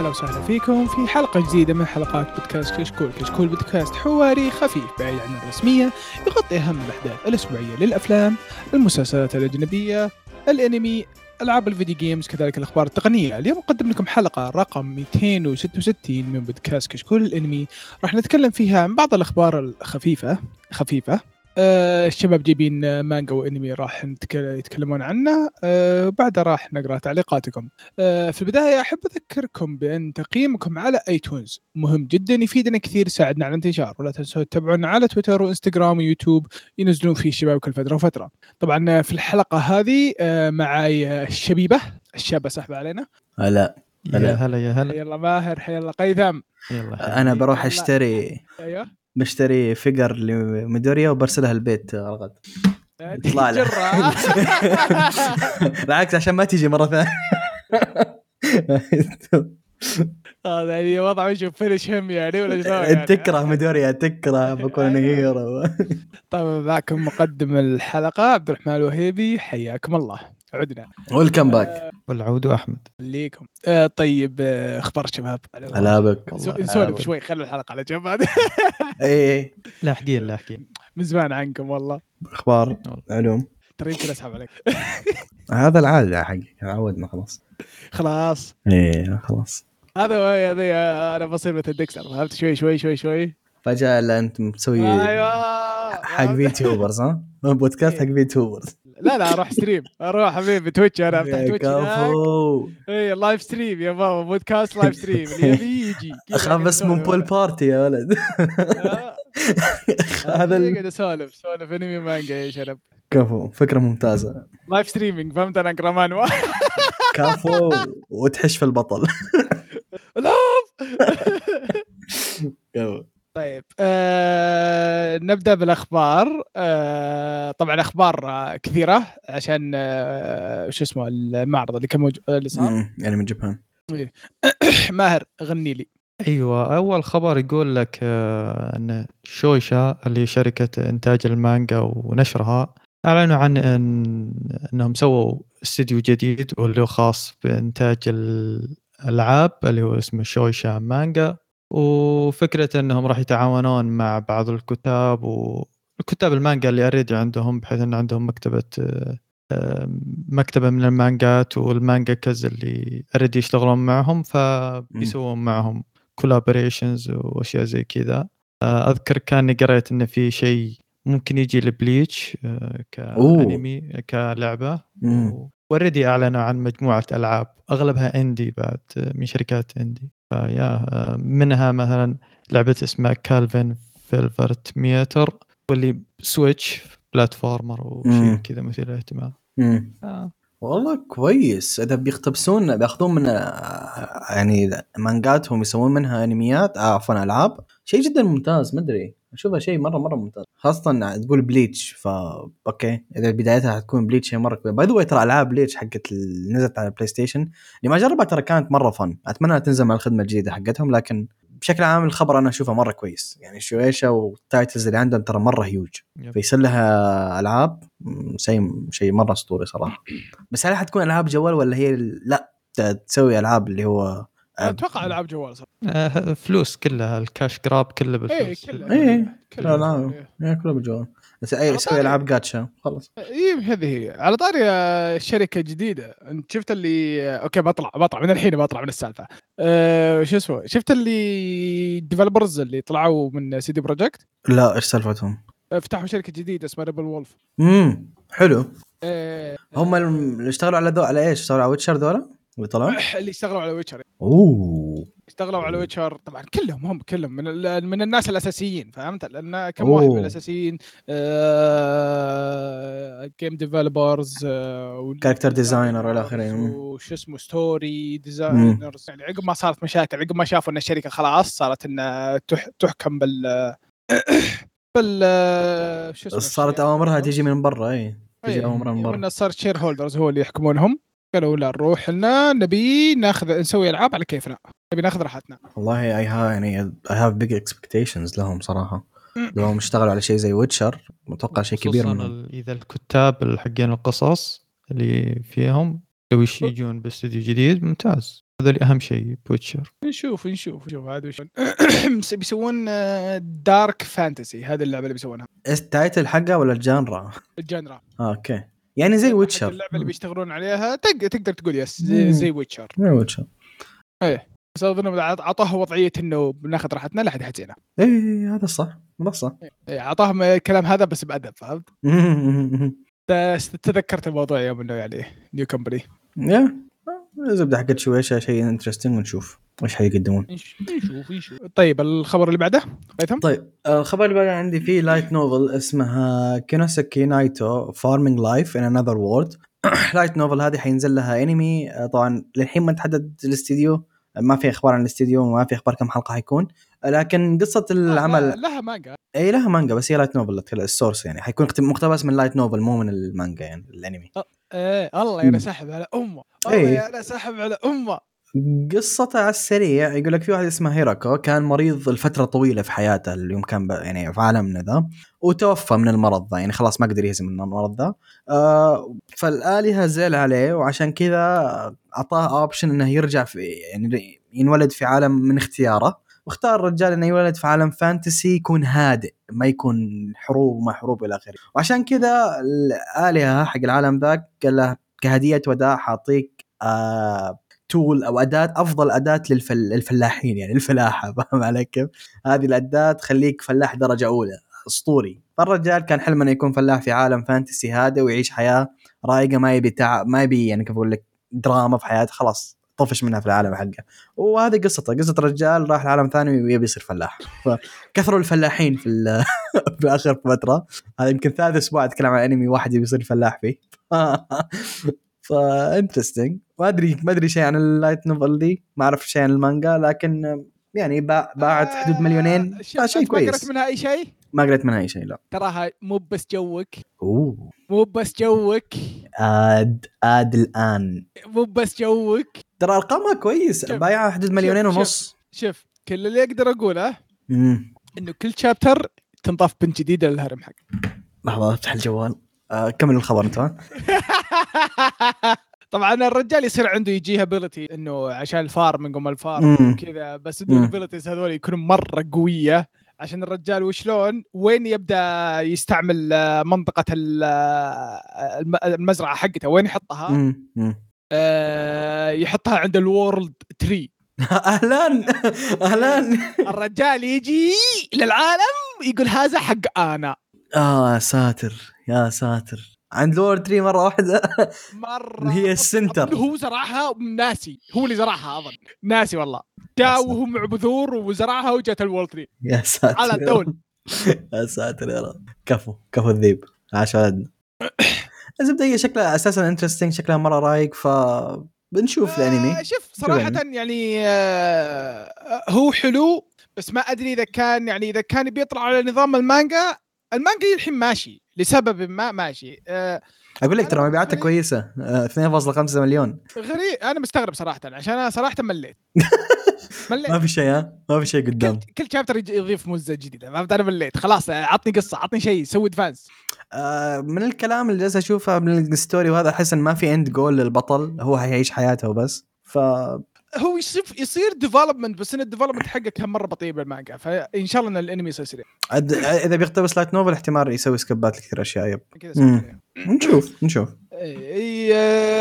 هلا وسهلا فيكم في حلقة جديدة من حلقات بودكاست كشكول. كشكول بودكاست حواري خفيف بعيد عن الرسمية يغطي أهم الأحداث الأسبوعية للأفلام المسلسلات الأجنبية الأنمي ألعاب الفيديو games كذلك الأخبار التقنية. اليوم نقدم لكم حلقة رقم 266 من بودكاست كشكول الأنمي. راح نتكلم فيها عن بعض الأخبار الخفيفة خفيفة آه، الشباب جايبين مانجا وانمي راح يتكلمون عنه. آه، وبعدها راح نقرأ تعليقاتكم. آه، في البداية أحب أذكركم بأن تقييمكم على iTunes مهم جدا يفيدنا كثير يساعدنا على الانتشار. ولا تنسوا تتابعونا على تويتر وإنستغرام ويوتيوب ينزلون فيه الشباب كل فترة وفترة. طبعا آه، في الحلقة هذه آه، معي آه، الشبيبة. الشابة سحبه علينا. هلا. هلا. هلا يا هلا. الله ماهر حيا الله. هيثم. يلا أنا بروح يلا. أشتري. أيوه. بشتري figure لميدوريا وبرسلها البيت رغد يطلع. جرة. بالعكس عشان ما تيجي مرة ثانية هذا يعني وضعه يشوف punishment يعني ولا يعني؟ تكره ميدوريا تكره بكون hero طيب معكم مقدم الحلقة عبد الرحمن الوهيبي حياكم الله عدنا. welcome back والعود أحمد. ليكم آه طيب آه، أخبار الشباب؟ هلا بك. نسولف. شوي خلوا الحلقة على جنب. هذا اي لاحقين لاحقين من زمان عنكم والله. أخبار؟ علوم ترى يمكن أسحب عليك. هذا العادة حقي. عودنا خلاص. خلاص. إيه خلاص. هذا هو هذا أنا بصير مثل ديكستر. فهمت؟ شوي شوي شوي شوي. فجأة لا أنت مسوي أيوه. حق VTubers ها؟ بودكاست حق VTubers لا لا أروح stream أروح حبيبي Twitch أنا أفتح Twitch اي live stream يا بابا بودكاست live stream اللي يبي يجي. أخاف بس من pool party يا ولد. هذا ال- قاعد أسولف سولف إنمي مانجا يا شرب كفو فكرة ممتازة. live streaming فهمت أنا اقرا مانهوا كفو وتحش في البطل. كفو. طيب آه نبدأ بالأخبار. آه طبعا أخبار كثيرة عشان آه شو اسمه المعرض اللي كان موجود اللي صار. يعني من جبهان ماهر غني لي. أيوه أول خبر يقول لك آه، إن شويشا اللي شركة إنتاج المانجا ونشرها أعلنوا عن إن إنهم سووا استديو جديد واللي هو خاص بإنتاج الألعاب اللي هو اسمه شويشا مانجا. وفكرة إنهم راح يتعاونون مع بعض الكتاب والكتاب المانجا اللي already عندهم بحيث إن عندهم مكتبة آه، مكتبة من المانجات والمانجاكاز اللي already يشتغلون معهم فبيسوون معهم collaborations وأشياء زي كذا. آه، أذكر كأني قريت انه في شيء ممكن يجي لبليتش آه، كانمي كلعبة. already اعلنوا عن مجموعة ألعاب أغلبها indie بعد من شركات indie فيا منها مثلا لعبة اسمها Captain Velvet Meteor واللي Switch platformer وشيء. كذا مثير للاهتمام. آه. والله كويس إذا بيقتبسون بيأخذون من يعني مانجاتهم يسوون منها أنميات آه، عفوا ألعاب شيء جدا ممتاز ما أدري أشوفها شيء مره مرة ممتاز. خاصة تقول Bleach فا okay. إذا بدايتها حتكون Bleach هي مرة كويسه by the ترى ألعاب Bleach حقت اللي نزلت على ال PlayStation اللي ما جربها ترى كانت مرة fun أتمنى تنزل مع الخدمة الجديدة حقتهم لكن بشكل عام الخبر أنا أشوفه مرة كويس. يعني Shueisha وال titles اللي عندهم ترى مرة هيوج. فيصير لها ألعاب شيء شيء مرة أسطوري صراحة. بس هل حتكون ألعاب جوال ولا هي لا تسوي ألعاب اللي هو أتوقع ألعاب جوال صراحة. آه، فلوس كلها ال cash grab كله بالفلوس. كلها إيه، كلها. لا، لا. هي كلها بالجوال بس أي طاري- ألعاب جاتشا خلص اي هذه هي. على طاري شركة جديدة. أنت شفت اللي okay بطلع بطلع. من الحين بطلع من السالفة. أه شو اسمه؟ شفت اللي developers اللي طلعوا من CD Projekt لا إيش سالفتهم؟ فتحوا شركة جديدة اسمها Rebel Wolf امم حلو. أه هم اللي اشتغلوا على ذو على إيش؟ اشتغلوا على Witcher ذولا؟ اللي طلعوا؟ اللي اشتغلوا على Witcher أوه. اشتغلوا على Witcher طبعا كلهم هم كلهم من من الناس الأساسيين فهمت؟ لأن كم. واحد من الأساسيين؟ آه game developers Character designer والى آخره. وش اسمه story designers يعني عقب ما صارت مشاكل عقب ما شافوا إن الشركة خلاص صارت تح تحكم بال بال شو اسمه صارت أوامرها تيجي من برا إي. إيه، أوامرها من برا. من صار shareholders هو اللي يحكمونهم. قالوا لا نروح لنا نبي ناخذ نسوي ألعاب على كيفنا نبي ناخذ راحتنا. والله I ha يعني I have big expectations لهم صراحة. لو هم اشتغلوا على شيء زي Witcher متوقع شيء كبير منهم. إذا الكتاب حقين القصص اللي فيهم لو يجون باستديو جديد ممتاز. هذول أهم شيء بوتشر نشوف نشوف نشوف. هذا وش بيسوون dark fantasy هذه اللعبة اللي بيسوونها. ال title حقها ولا ال genre؟ ال genre آه، okay يعني زي Witcher اللعبة اللي بيشتغلون عليها تقدر تقول yes زي, زي Witcher زي Witcher بس أظن اعطوها وضعية إنه بناخذ راحتنا لا حد يحجينا إيه هذا صح هذا صح. إيه، اعطاهم الكلام هذا بس بأدب فهمت؟ بس تذكرت الموضوع يوم إنه يعني new company يا الزبده حقت Shueisha شيء interesting ونشوف. إيش حيقدمون. نشوف نشوف طيب الخبر اللي بعده؟ قيثم؟ طيب الخبر اللي بعده عندي فيه light novel اسمها كينوسكي نايتو Farming Life in Another World light novel هذه حينزل لها انمي آه، طبعا للحين ما تحدد الاستديو ما في أخبار عن الاستديو وما في أخبار كم حلقة حيكون. لكن قصة العمل لها مانجا إي لها مانجا بس هي light novel ال source يعني. حيكون مقتبس من light novel مو من المانجا يعني الانمي. إيه الله يا ساحب على أمة. الله. يا ساحب على أمة. قصته على السريع يقول لك في واحد اسمه هيراكو كان مريض لفترة طويلة في حياته اليوم كان ب- يعني في عالمنا ذا وتوفى من المرض ذا يعني خلاص ما قدر يهزم من المرض ذا. آه فالالهه زعل عليه وعشان كذا أعطاه option إنه يرجع في يعني ينولد في عالم من اختياره واختار الرجال إنه يولد في عالم fantasy يكون هادئ ما يكون حروب وما حروب إلى آخره. وعشان كذا الالهه حق العالم ذاك قال له كهدية وداع حاعطيك آه tool أو أداة أفضل أداة للفل... للفلاحين يعني الفلاحه فاهم علي كيف؟ هذه الأداة تخليك فلاح درجة أولى أسطوري. فالرجال كان حلمه إنه يكون فلاح في عالم fantasy هادئ ويعيش حياة رايقة ما يبي تعب ما يبي يعني كيف أقول لك دراما في حياته خلاص طفش منها في العالم حقه. وهذه قصته قصة رجال راح لعالم ثاني ويبي يصير فلاح. فكثروا الفلاحين في في آخر فترة. هذا يمكن ثالث أسبوع أتكلم عن أنمي واحد يبي يصير فلاح فيه. ف interesting ما أدري ما أدري شيء عن ال light novel دي ما أعرف شيء عن المانجا لكن يعني باع باعت حدود مليونين. آه، شوف، شيء أنت ما كويس. منها أي شيء؟ ما قريت منها أي شيء لا. تراها مو بس joke. أوه. مو بس joke. آد آد الآن. مو بس joke. ترى أرقامها كويس. شوف، بايعه حدود مليونين شوف، ونص. شوف كل اللي أقدر أقوله إنه كل chapter تنضاف بنت جديدة لل harem حق. لحظة أفتح الجوال. آه كمل الخبر أنت؟ طبعا الرجال يصير عنده يجيه ability إنه عشان ال farming وما ال farm مم. وكذا بس. ال abilities هذول يكونوا مرة قوية. عشان الرجال وشلون؟ وين يبدأ يستعمل آه، منطقة آه، الم- المزرعة حقته؟ وين يحطها؟ آه يحطها عند ال World Tree أهلا أهلا الرجال يجي للعالم يقول هذا حق أنا. آه ساتر يا ساتر. عند World Tree مرة واحدة. مرة اللي هي ال center. هو زرعها ناسي. هو اللي زرعها أظن. ناسي والله. جاء وهو مع بذور وزرعها وجت ال World Tree. يا ساتر. على الدول. يا ساتر يا رب. كفو. كفو الذيب. عاش ولدنا الزبدة هي شكلها أساسا interesting شكلها مرة رايق. ف بنشوف الأنمي. آه شوف صراحة الأنمي. يعني آه هو حلو بس ما أدري إذا كان يعني إذا كان بيطلع على نظام المانجا المانجا الحين ماشي لسبب ما ماشي. آه أقول لك ترى مبيعاتها كويسة. آه، 2.5 مليون. غريب أنا مستغرب صراحة عشان أنا صراحة مليت. مليت. ما في شيء ها؟ ما في شيء قدام. كل كل chapter يضيف مزة جديدة فهمت؟ أنا مليت. خلاص عطني قصة عطني شيء سوي advance آه، من الكلام اللي جالس أشوفه من ال story وهذا أحس إن ما في end goal للبطل هو حيعيش حياته وبس ف هو يصير يصير development بس إن ال development حقه كان مرة بطيء بالمانجا فإن شاء الله إن الانمي يصير سريع أد- إذا بيقتبس light novel احتمال يسوي سكبات لكثير أشياء yep. نشوف نشوف.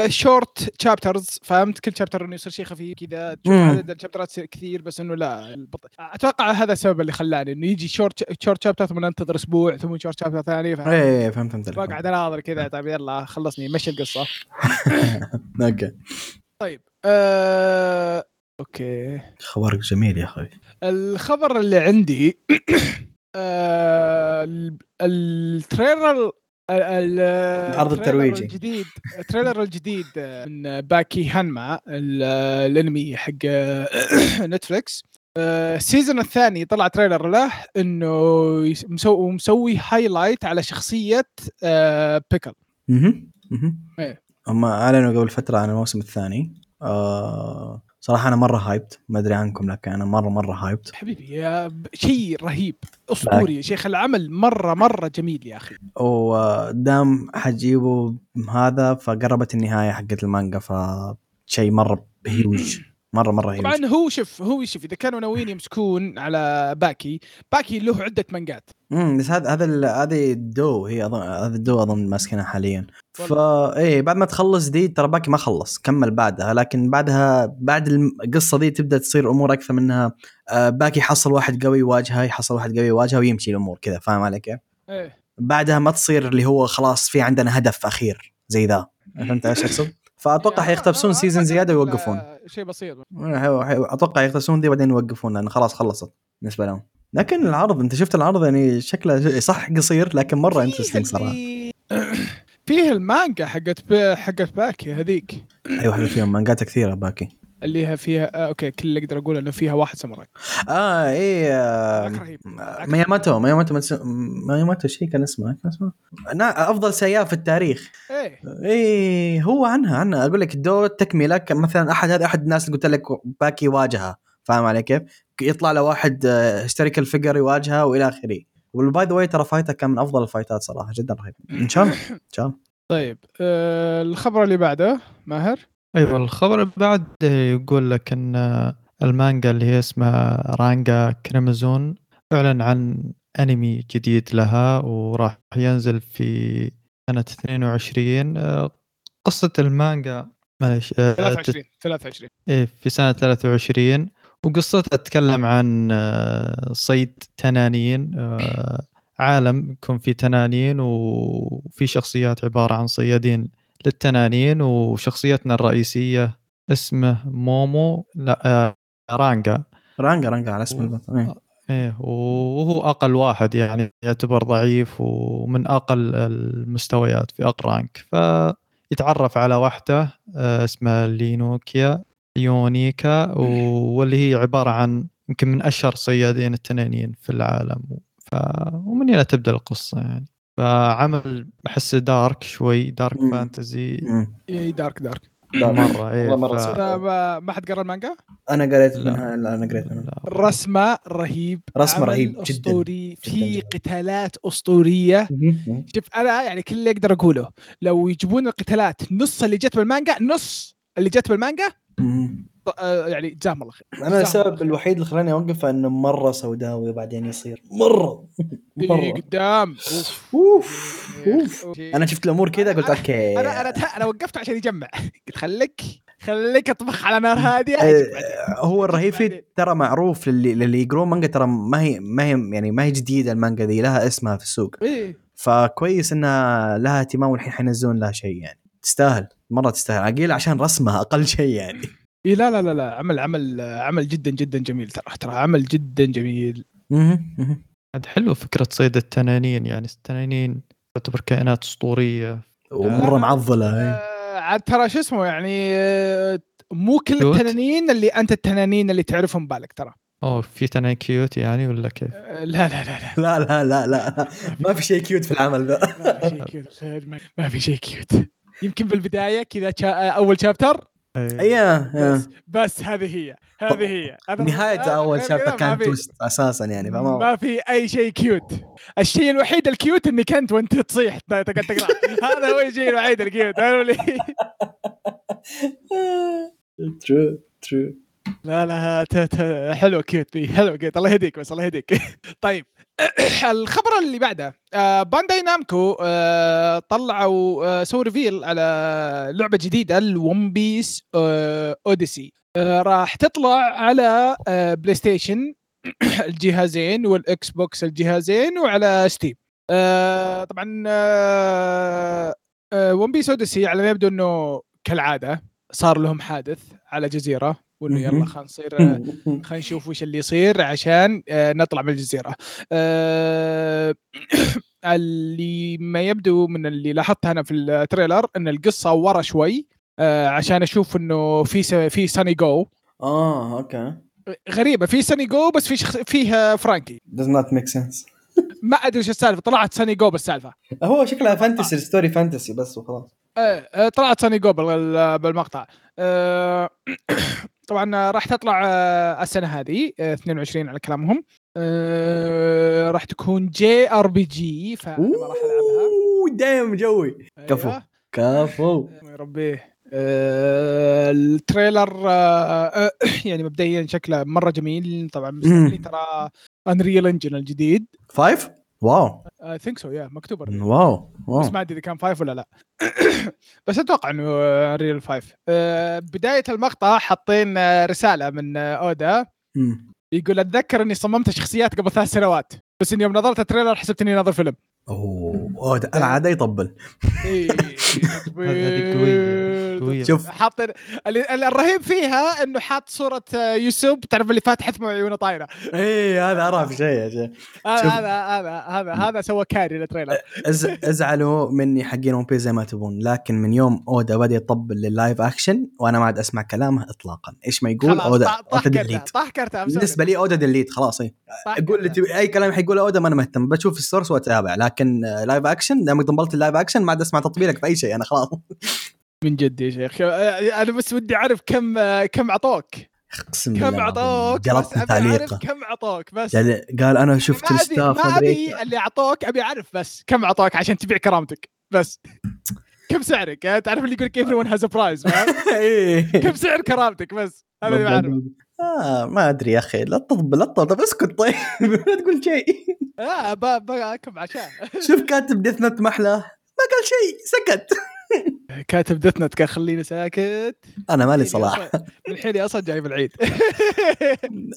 short chapters فهمت؟ كل chapter إنه يصير شيء خفيف كذا. تشوف. عدد الشابترات كثير بس إنه لا البط... أتوقع هذا السبب اللي خلاني إنه يجي short short chapter ثم انتظر أسبوع ثم short chapter ثاني فهمت؟ إيه إيه، فهمت فهمت. واقعد أناظر كذا طيب يلا خلصني مشي القصة. أوكي. طيب. آه... okay. خبرك جميل يا أخوي. الخبر اللي عندي آه، ال- ال trailer ال- ال- العرض الترويجي. الجديد ال trailer الجديد من باكي هانما ال- الأنمي حق نتفلكس آه، ال season الثاني طلع trailer له إنه مسوي مسوي highlight على شخصية آه، بيكل. أها أها. هم أعلنوا قبل فترة عن الموسم الثاني. آه صراحة أنا مرة hyped ما أدري عنكم لكن أنا مرة مرة hyped حبيبي يا شيء رهيب. أسطوري يا شيخ العمل مرة مرة جميل يا أخي. ودام حجيبوا هذا فقربت النهاية حقت المانجا ف شيء مرة هيوج مره مرة هيوج طبعا هو شوف هو شوف إذا كانوا ناويين يمسكون على باكي باكي له عدة مانجات. امم بس هذا هذا هذه الدو هي اظن هذا الدو أظن ماسكينها حاليا. فا إيه بعد ما تخلص دي ترى باكي ما خلص كمل بعدها. لكن بعدها بعد القصة دي تبدأ تصير أمور أكثر منها آه، باكي يحصل واحد قوي يواجهه يحصل واحد قوي يواجهه ويمشي الأمور كذا فاهم علي كيف؟ إيه. بعدها ما تصير اللي هو خلاص في عندنا هدف أخير زي ذا. فهمت إيش أقصد؟ فأتوقع يعني حيقتبسون season زيادة ويوقفون. شيء بسيط. أتوقع يقتبسون دي بعدين يوقفون لأن خلاص خلصت بالنسبة لهم. لكن العرض أنت شفت العرض؟ يعني شكله صح قصير لكن مرة interesting صراحة. فيه المانجا حقت. حقت باكي هذيك. أيوه فيهم مانجات كثيرة باكي. اللي هي فيها آه okay كل اللي أقدر أقول إنه فيها واحد ساموراي. آه إيه آه،. ذاك مياموتو مياموتو مياموتو شيء كان اسمه كان اسمه؟ أفضل سياف في التاريخ. إيه. إيه هو عنها عنها. أقول لك دو تكملة كان مثلا أحد هذا أحد الناس اللي قلت لك باكي واجهها فاهم علي كيف؟ يطلع له واحد historical figure يواجهه وإلى آخره. وال by the way ترى fight ه كان من أفضل الفايتات صراحة جدا رهيب. إن شاء الله إن شاء الله. طيب آه الخبر اللي بعده ماهر؟ أيوه الخبر اللي بعد يقول لك إن المانجا اللي هي اسمها رانجا كريمزون أعلن عن أنمي جديد لها وراح ينزل في سنة 22 آه، قصة المانجا معلش آه، 23 23 إيه في سنة 23 وقصتها تتكلم عن آه، صيد تنانين. عالم يكون فيه تنانين وفي شخصيات عبارة عن صيادين للتنانين وشخصيتنا الرئيسية اسمه مومو لا آه، رانجا. رانجا رانجا على اسم البطل إيه. إيه وهو أقل واحد يعني يعتبر ضعيف ومن أقل المستويات في أقل رانك. فيتعرف على واحدة آه، اسمها لينوكيا يونيكا واللي هي عبارة عن يمكن من أشهر صيادين التنانين في العالم. ف... ومن هنا تبدأ القصة يعني. فعمل احس دارك شوي دارك مم. فانتزي. إي دارك دارك مرة والله مرة ف... ما- حد قرأ المانجا أنا قريت لا. منها لا أنا قريت منها لا. رسمة رهيب رسمة عمل رهيب جداً. أسطوري جداً في جداً. قتالات أسطورية. شوف أنا يعني كل اللي أقدر أقوله لو يجيبون القتالات نص اللي جت بالمانجا نص اللي جت بالمانجا يعني جزاهم الله خير. أنا السبب. الوحيد اللي خلاني اوقفه إنه مرة سوداوي وبعدين يصير. مرة. إيه، مرة. قدام. أوف. أوف. أوف. إيه. أنا شفت الأمور كذا قلت أوكي. أنا أنا أنا وقفت عشان يجمع. قلت خليك خليك أطبخ على نار هادية. آه،. هو الرهيب. فيه ترى معروف للي للي يقرون مانجا ترى ما هي ما هي يعني ما هي جديدة المانجا دي لها اسمها في السوق. إيه. فكويس انها لها اهتمام والحين حينزلون لها شيء يعني. تستاهل. مرة تستاهل. عقيل عشان رسمها أقل شيء يعني. اي لا لا لا لا عمل عمل عمل جدا جدا جميل ترى ترى عمل جدا جميل. عاد حلو فكرة صيد التنانين يعني التنانين تعتبر كائنات أسطورية. ومرة آه، معضلة إيه. آه، عاد ترى شو اسمه يعني آه، مو كل cute. التنانين اللي أنت التنانين اللي تعرفهم بالك ترى. أوه في تنانين cute يعني ولا كيف؟ لا لا لا لا. لا لا لا, لا. ما في شيء cute في العمل ذا. ما في شيء cute ما في شيء cute. يمكن بالبداية كذا أول chapter أيوه بس, بس هذه هي هذه هي. أنا أول chapter كان twist أساسا يعني فما ما في أي شيء cute الشيء الوحيد ال cute إنك أنت وأنت تصيح. تقعد تقرأ. هذا هو الشيء الوحيد ال cute true true لا لا حلو cute حلو cute الله يهديك بس الله يهديك. طيب. الخبر اللي بعده آه، بانداي نامكو آه، طلعوا آه، سووا reveal على لعبة جديدة الون بيس اوديسي راح تطلع على بلاي ستيشن الجهازين والاكس بوكس الجهازين وعلى ستيم طبعا ون بيس اوديسي على ما يبدو إنه كالعادة صار لهم حادث على جزيرة. وانه يلا. خلينا نصير آه، خلينا نشوف وش اللي يصير عشان آه، نطلع من الجزيرة. آه، اللي ما يبدو من اللي لاحظته أنا في ال trailer إن القصة ورا شوي عشان أشوف إنه في في ساني جو آه أوكي. غريبة في ساني جو بس في شخص فيه فرانكي does not make sense. ما أدري وش السالفة طلعت ساني جو بالسالفة. هو شكلها fantasy story fantasy بس وخلاص. آه، طلعت ساني جو بال- بالمقطع. طبعا راح تطلع آه، السنة هذه آه، 22 على كلامهم. آه، راح تكون JRPG فانا ما راح ألعبها. دايم جوي. كفو. أيوة. كفو يا ربي. آه، ال trailer آه، آه، يعني مبدئيا شكله مرة جميل. طبعا ترى Unreal Engine الجديد. five wow. I think so يا مكتوب Unreal. wow بس wow ما أدري إذا كان five ولا لا. بس أتوقع إنه Unreal five بداية المقطع حاطين آه، رسالة من اودا. يقول أتذكر إني صممت شخصيات قبل ثلاث سنوات بس اني يوم نظرت التريلر حسبت إني ناظر فيلم. أوه ده- أنا عاد يطبل. شوف. اللي الرهيب فيها إنه حاط صورة آه، يوسف تعرف اللي فاتح ثمه وعيونه طايره إيه هذا عرف شيء شيء. هذا شوف. هذا هذا هذا هذا سوى carry لل trailer. أزعلوا مني حقين ون بيس زي ما تبون لكن من يوم أودا بدأ يطبل لل live action وأنا ما عاد أسمع كلامه اطلاقا. إيش ما يقول؟ أودا. طاح- أودا delete طاح كرتها. بالنسبة لي أودا delete خلاص اي قول أي كلام حيقوله أودا ما أنا مهتم بشوف ال source وأتابع لكن آه، live action دام طبلت ال live action ما عاد أسمع تطبيلك في أي شيء أنا خلاص. من جد يا شيخ. آه، أنا بس ودي أعرف كم آه، كم اعطوك أقسم كم بالله اعطوك قلطت أبي أعرف تعليقه كم اعطوك بس. قال قال أنا شفت ال staff ما ابي اللي أعطوك أبي أعرف بس كم اعطوك عشان تبيع كرامتك. بس. كم سعرك؟ آه، تعرف اللي يقول a price فاهم؟ إيه. كم سعر كرامتك بس؟ هذا اللي بعرفه آه ما أدري يا أخي لا تطبل لا تطبل طب اسكت طيب. لا تقول شيء. آه ب- ب- كم عشان شوف كاتب Death Note محلاه ما قال شيء سكت. كاتب Note كان خليني ساكت. أنا مالي صلاح. من حيني أصلا جايب العيد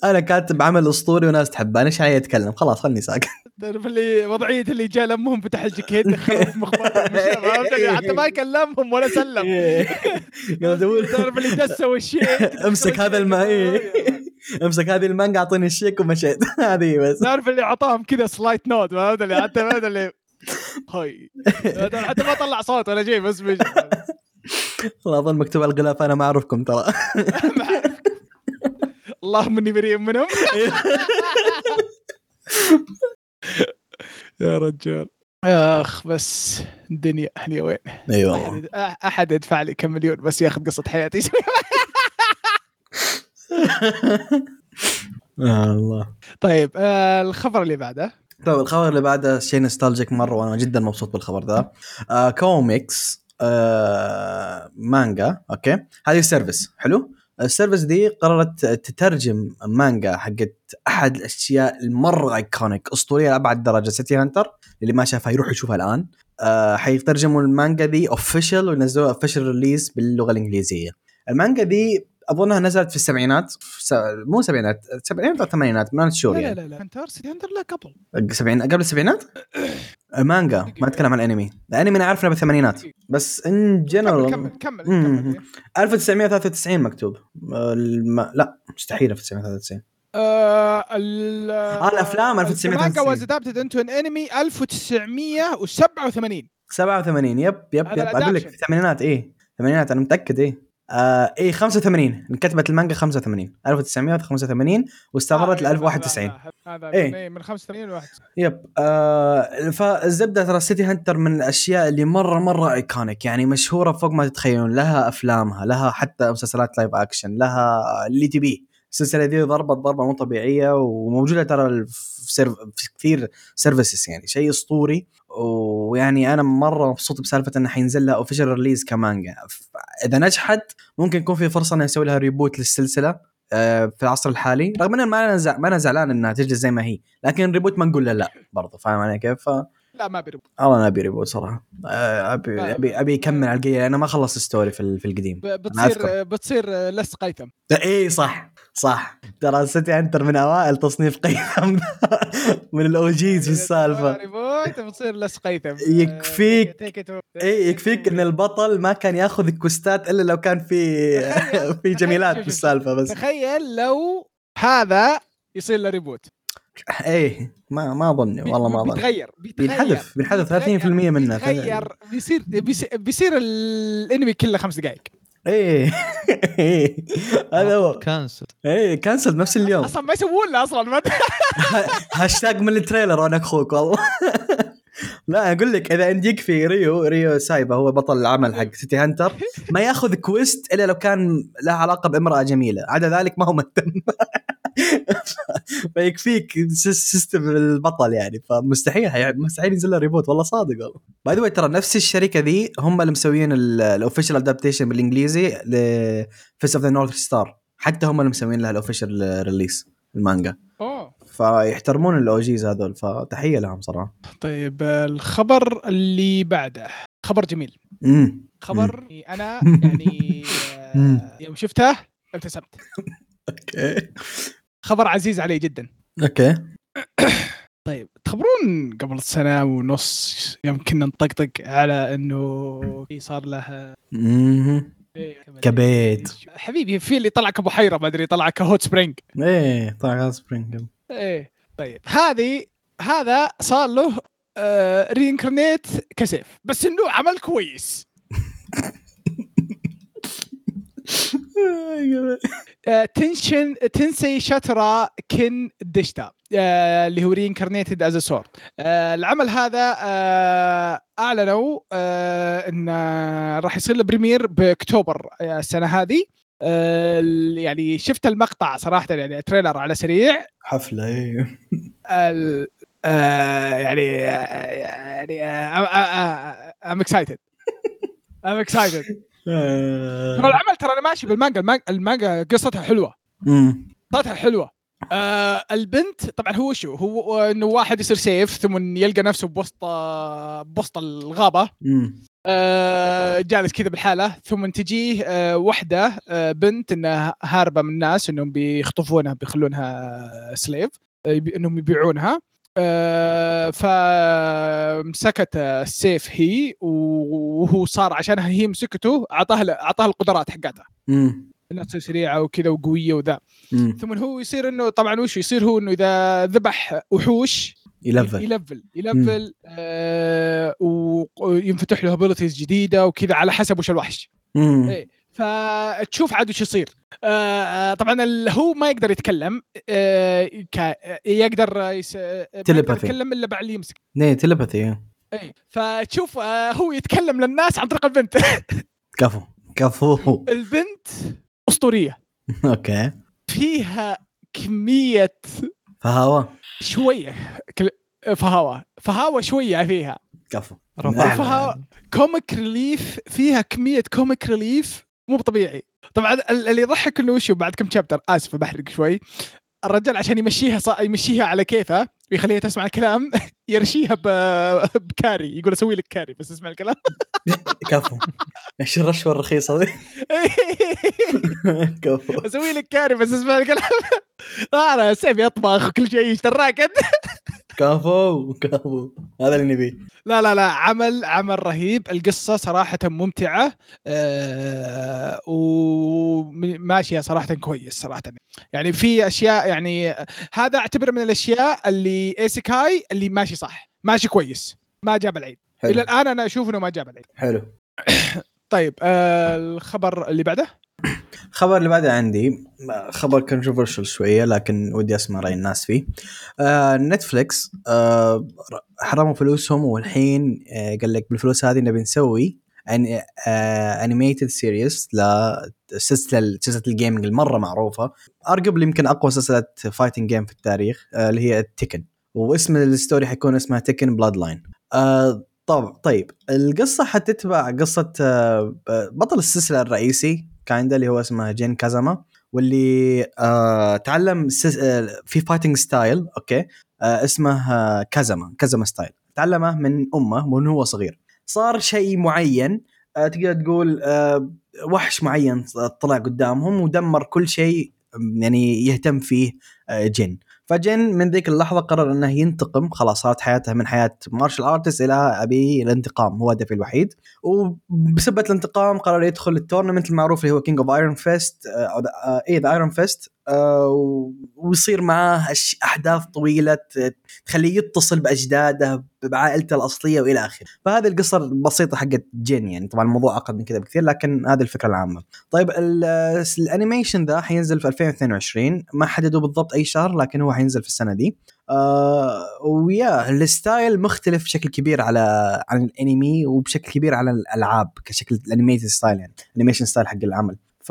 أنا كاتب عمل أسطوري وناس تحبه أنا إيش علي أتكلم؟ خلاص خلني ساكت. تعرف اللي وضعية اللي جاء لمهم فتح الجاكيت حتى ما كلمهم ولا سلم. تعرف اللي دسوا الشيك؟ امسك هذا الماء إيه. امسك هذه المانجا أعطيني الشيك ومشيت. هذه بس. تعرف اللي أعطاهم كذا slight nod فهمت اللي حتى اللي hi. حتى ما طلع صوت ولا شيء بس والله أظن مكتوب على الغلاف أنا ما أعرفكم ترى. اللهم إني بريء منهم. يا رجال. أخ بس الدنيا هني وين؟ إي والله. أحد يدفع لي كم مليون بس ياخذ قصة حياتي. آه الله. طيب آه الخبر اللي بعده. طيب الخبر اللي بعده شيء nostalgic مرة وأنا جدا مبسوط بالخبر ذا. آه كوميكس آه مانجا أوكي. هذه service حلو. ال service دي قررت تترجم مانجا حقت أحد الأشياء المرة iconic أسطورية لأبعد درجة. City Hunter اللي ما شافها يروح يشوفها الآن. آه حيترجموا المانجا دي official وينزلوها official release باللغة الإنجليزية. المانجا دي أظنها نزلت في السبعينات في. مو سبعينات سبعينات أو ثمانينات ما شهور لا يعني لا لا Hunter City Hunter لا قبل سبعين قبل السبعينات؟ مانجا ما أتكلم عن الانمي، الأنمي أنا عارف إنه بالثمانينات بس in general كمل كمل. كمل. 1993 مكتوب الم... لا مستحيل 1993 آه ال آه، الأفلام 1990. المانجا was adapted into an anime 1987 87 yep yep yep أقول لك. في الثمانينات إيه الثمانينات أنا متأكد إيه آه إيه 85 انكتبت المانجا 85 1985 واستمرت ل 1091 هذا إيه. إيه. من 85 ل 91 yep. آه فالزبدة ترى City Hunter من الأشياء اللي مره مرة iconic يعني مشهورة فوق ما تتخيلون. لها أفلامها لها حتى مسلسلات live action لها اللي تبيه. السلسلة دي ضربت ضربة مو طبيعية وموجودة ترى في, serv في كثير services يعني شيء أسطوري. ويعني أنا مرة مبسوط بسالفة إنه حينزل لها official release كمانجا. إذا نجحت ممكن يكون في فرصة إنه يسوي لها reboot للسلسلة آه، في العصر الحالي. رغم ان ما أنا زع- ما أنا زعلان انها تجلس زي ما هي. لكن reboot ما نقول له لا برضه فاهم علي كيف؟ ف لا ما بي reboot. والله أنا ابي reboot صراحة. آه، ابي. ابي أبي يكمل على القيه أنا ما خلص story في ال- في القديم. بتصير بتصير لس قيثم. اي صح. صح. ترى City Hunter من أوائل تصنيف قيم من ال OGs في السالفة. reboot بتصير لس قيثم. يكفيك. Or- اي يكفيك إن البطل ما كان ياخذ ال quest ات إلا لو كان في في جميلات في السالفة بس. تخيل لو هذا يصير له reboot إيه ما ما اظن والله ما اظن بيتغير بينحذف بينحذف 30% منه بيتغير. بيصير, بيصير الانمي كله خمس دقائق. إيه. إيه. هذا هو. cancel إيه cancel نفس اليوم. أصلا ما يسوون له أصلا ما هاشتاج من ال trailer وأنا أخوك والله. لا أقول لك إذا عندك في ريو ريو سايبا هو بطل العمل حق City Hunter ما ياخذ quest إلا لو كان له علاقة بامرأة جميلة. عدا ذلك ما هو مهتم. فيكفيك sys- system البطل يعني. فمستحيل حي- مستحيل ينزل له reboot والله صادق والله. by the ترى نفس الشركة ذي هم اللي مسويين ال official adaptation بالإنجليزي ل Fist of the North Star حتى هم اللي مسويين لها ال official release المانجا. أوه. فيحترمون ال OGs هذول فتحية لهم صراحة. طيب الخبر اللي بعده. خبر جميل. امم خبر أنا يعني مم. آه، يوم شفته ابتسمت أوكي. خبر عزيز علي جدا. أوكي. طيب تخبرون قبل سنة ونص يوم كنا نطقطق على إنه في صار له. كبيت. حبيبي في اللي طلع كبحيرة ما أدري طلع ك hot spring. إيه طلع spring. إيه طيب. هذه هذا صار له آه reincarnate كسيف. بس إنه عمل كويس. 転生 転生したら剣でした آه اللي هو reincarnated as sword آه العمل هذا آه اعلنوا آه انه راح يصير له premiere باكتوبر آه، السنة هذه آه يعني شفت المقطع صراحة يعني trailer على سريع حفله إيه آه يعني آه يعني I'm excited I'm excited ترى العمل ترى أنا ماشي بال manga ال manga, ال manga قصتها حلوة. قصتها حلوة. آه البنت طبعا هو شو؟ هو إنه واحد يصير سيف ثم يلقى نفسه بوسط آه، بوسط الغابه. آه جالس كذا بالحالة ثم تجيه آه وحدة آه بنت إنها هاربة من الناس إنهم بيخطفونها بيخلونها سليف آه إنهم يبيعونها. آه فمسكت السيف هي وهو صار عشانها هي مسكته اعطاها اعطاها القدرات حقتها. انها تصير سريعة وكذا وقوية وذا. ثم هو يصير انه طبعا وش يصير هو إنه إذا ذبح وحوش ي level ي level ي level آه وينفتح له abilities جديدة وكذا على حسب وش الوحش. إيه. فتشوف عاد وش يصير. آه آه، طبعا ال- هو ما يقدر يتكلم آه يقدر يس... يتكلم إلا بعد اللي يمسك. nee تلبثي اي فتشوف آه هو يتكلم للناس عن طريق البنت. كفو كفو. البنت أسطورية. أوكي. فيها كمية فهوا شوية كل- فهاوة. فهاوة شوية فيها. كفو. فها- comic relief فيها كمية comic relief مو طبيعي. طبعا ال- اللي يضحك إنه وشو بعد كم chapter آسف بحرق شوي. الرجال عشان يمشيها ص... يمشيها على كيفه ويخليها تسمع الكلام يرشيها ب... بكاري يقول أسوي لك كاري بس اسمع الكلام. كفو. إيش الرشوة الرخيصة ذي كفو. أسوي لك كاري بس اسمع الكلام. أنا سيف يطبخ وكل شيء إيش دراك أنت؟ كفو كفو هذا اللي نبيه. لا لا لا عمل عمل رهيب. القصة صراحة ممتعة. آه وماشية صراحة كويس صراحة. يعني في أشياء يعني هذا أعتبر من الأشياء اللي isekai اللي ماشي صح ماشي كويس ما جاب العيد. إلى حلو الآن أنا أشوف إنه ما جاب العيد. حلو. طيب آه الخبر اللي بعده؟ الخبر اللي بعده عندي خبر controversial شوية لكن ودي أسمع رأي الناس فيه. آه نتفليكس آه حرموا فلوسهم والحين آه قال لك بالفلوس هذه نبي نسوي animated series لسلسله سلسلة ال gaming المرة معروفة. ارجبل يمكن أقوى سلسلة fighting game في التاريخ آه اللي هي تيكن واسم ال story حيكون اسمها Tekken Bloodline طبعا طيب القصة حتتبع قصة آه بطل السلسلة الرئيسي kinda اللي هو اسمه جين كازاما واللي آه تعلم سس... آه في fighting style أوكي؟ آه اسمه آه كازاما كازاما style تعلمه من أمه من هو صغير. صار شيء معين آه تقدر تقول آه وحش معين طلع قدامهم ودمر كل شيء يعني يهتم فيه آه جين. فجين من ذيك اللحظة قرر إنه ينتقم خلاص صارت حياته من حياة martial artist إلى أبي الانتقام هو هدفي الوحيد. وبسبه الانتقام قرر يدخل ال tournament المعروف اللي هو King of Iron Fist اي the Iron Fist ويصير معاه أحداث طويلة تخليه يتصل بأجداده بعائلته الأصلية وإلى آخره. فهذه القصة البسيطة حقت جين يعني. طبعا الموضوع اعقد من كذا بكثير لكن هذه الفكرة العامة. طيب ال- ال animation ذا حينزل في 2022 ما حددوا بالضبط أي شهر لكن هو حينزل في السنة دي آه ويا ال style مختلف بشكل كبير على عن الأنمي وبشكل كبير على الألعاب كشكل ال animated style يعني. ال animation style حق العمل. ف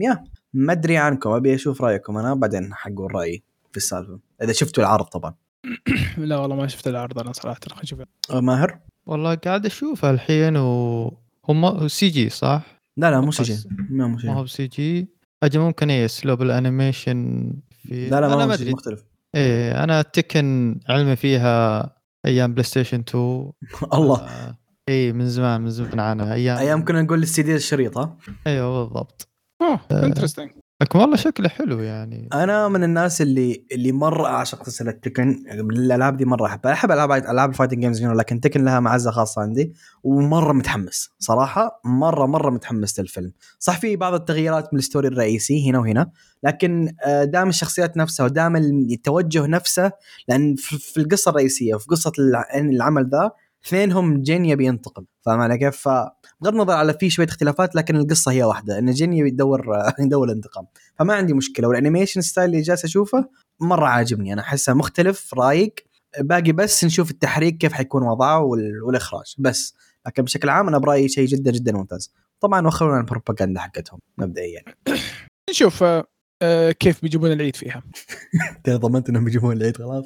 يا ما أدري عنكم ابي أشوف رأيكم أنا بعدين حقول رأيي في السالفة. إذا شفتوا العرض طبعا. لا والله ما شفت العرض أنا صراحة خلينا نشوف. أه، ماهر؟ والله قاعد اشوفها الحين وهم CG صح؟ لا لا مو CG. ما مو C ما G هو ب CG. أجل ممكن إيه اسلوب ال animation في لا لا أنا ما ما هو C مختلف. إيه أنا تكن علمي فيها أيام بلاي ستيشن 2 الله. آه إيه من زمان من زمان عنها أيام أيام كنا نقول السي دي الشريط ها أيوه بالضبط. oh interesting لكن والله شكله حلو يعني. أنا من الناس اللي اللي مرة أعشق سلسلة تكن. الألعاب دي مرة أحبها. أحب ألعاب ألعاب ال fighting games لكن تكن لها معزة خاصة عندي. ومرة متحمس صراحة. مرة مرة متحمس للفيلم. صح في بعض التغييرات من ال story الرئيسي هنا وهنا. لكن آه، دام الشخصيات نفسها ودام التوجه نفسه لأن في في القصة الرئيسية وفي قصة الع- العمل ذا اثنينهم جين يبي ينتقم فاهم علي كيف؟ فبغض النظر على في شوية اختلافات لكن القصة هي واحدة إن جين يبي يدور يدور الانتقام. فما عندي مشكلة وال animation style اللي جالس أشوفه مرة عاجبني أنا أحسه مختلف رايق. باقي بس نشوف التحريك كيف حيكون وضعه وال- والإخراج بس. لكن بشكل عام أنا برأيي شيء جدا جدا ممتاز. طبعا وخرونا البروباغندا حقتهم مبدئيا. نشوف آه، كيف بيجيبون العيد فيها؟ ترى ضمنت إنهم يجيبون العيد خلاص.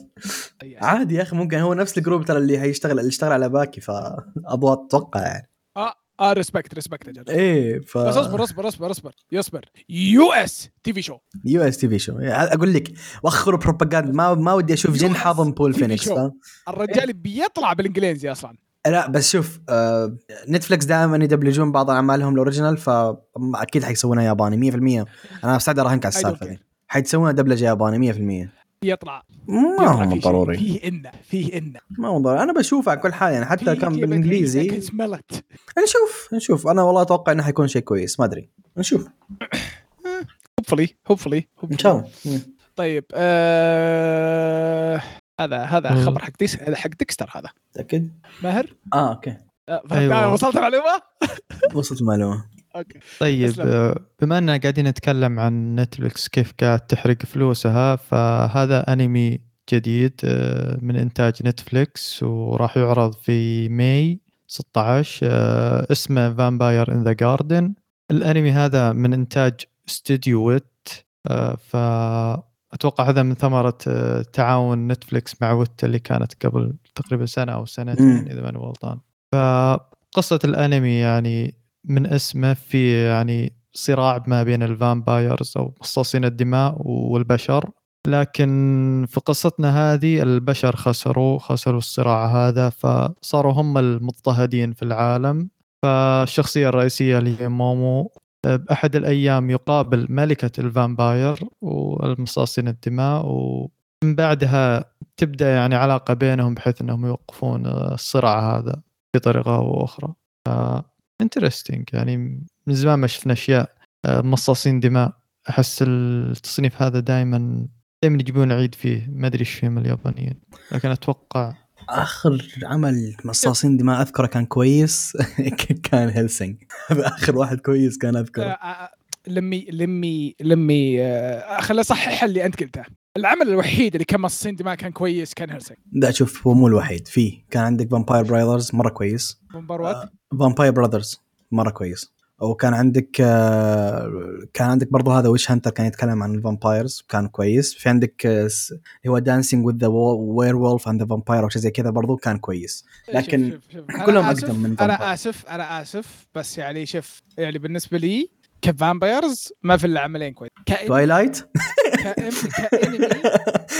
عادي يا أخي ممكن هو نفس ال group ترى اللي حيشتغل اللي اشتغل على باكي فابغى أتوقع يعني. آه آه respect respect أجل إيه ف بس اصبر اصبر اصبر اصبر. يصبر. US TV show. US TV show. أقول لك وخروا بروباغندا ما ما ودي أشوف جين حاضن بول فينيكس؟ الرجال بيطلع بالإنجليزي أصلا. لا بس شوف آه نتفلكس دائما يدبلجون بعض أعمالهم ال original فاكيد حيسوونها ياباني 100% أنا مستعد اراهنك على السالفة. دي. حيسوونها دبلجة ياباني 100% يطلع. ما هو. ضروري. فيه إنه فيه إنه. ما هو ضروري. أنا بشوفه على كل حال يعني حتى كان بالإنجليزي. نشوف نشوف أنا والله أتوقع إنه حيكون شيء كويس ما أدري. نشوف. hopefully hopefully إن شاء الله. طيب آه هذا هذا مم. خبر حق ديس هذا حق Dexter هذا متاكد؟ ماهر آه okay آه أيوة. وصلت معلومة وصلت المعلومه okay طيب تسلم. آه، بما إننا قاعدين نتكلم عن Netflix كيف قاعد تحرق فلوسها فهذا أنمي جديد آه، من إنتاج Netflix وراح يعرض في May 16 آه، اسمه Vampire in the Garden الأنمي هذا من إنتاج استوديو Wit آه، فاتوقع هذا من ثمرة آه، تعاون Netflix مع Wit اللي كانت قبل تقريبا سنة أو سنتين. إذا ماني غلطان. فقصة الأنمي يعني من اسمه في يعني صراع ما بين ال vampires أو مصاصين الدماء والبشر. لكن في قصتنا هذه البشر خسروا خسروا الصراع هذا فصاروا هم المضطهدين في العالم. فالشخصية الرئيسية اللي هي مومو بأحد الأيام يقابل ملكة ال vampire والمصاصين الدماء ومن بعدها تبدأ يعني علاقة بينهم بحيث أنهم يوقفون الصراع هذا بطريقة أو أخرى interesting يعني من زمان ما شفنا أشياء آه، مصاصين دماء. أحس التصنيف هذا دائما دائما يجيبون عيد فيه. ما أدري إيش فيهم اليابانيين لكن أتوقع آخر عمل مصاصين دماء أذكره كان كويس. كان Hellsing آخر واحد كويس كان آه، اذكره آه، لمي لمي لمي آه، خليني اصحح اللي أنت قلته. العمل الوحيد اللي كان مصاصين دماء كان كويس كان Hellsing لا شوف هو مو الوحيد. فيه كان عندك Vampire Brothers مرة كويس. Vampire what Vampire Brothers مرة كويس. وكان عندك آه، كان عندك برضو هذا Witch Hunter كان يتكلم عن ال vampires كان كويس في عندك آه، اللي هو Dancing with the Werewolf and the Vampire أو شيء زي كذا برضو كان كويس لكن شوف شوف شوف. كلهم أقدم من أنا. آسف أنا آسف بس يعني شوف يعني بالنسبة لي ك vampires ما في إلا عملين كويس كأن... Twilight كأن... كأنمي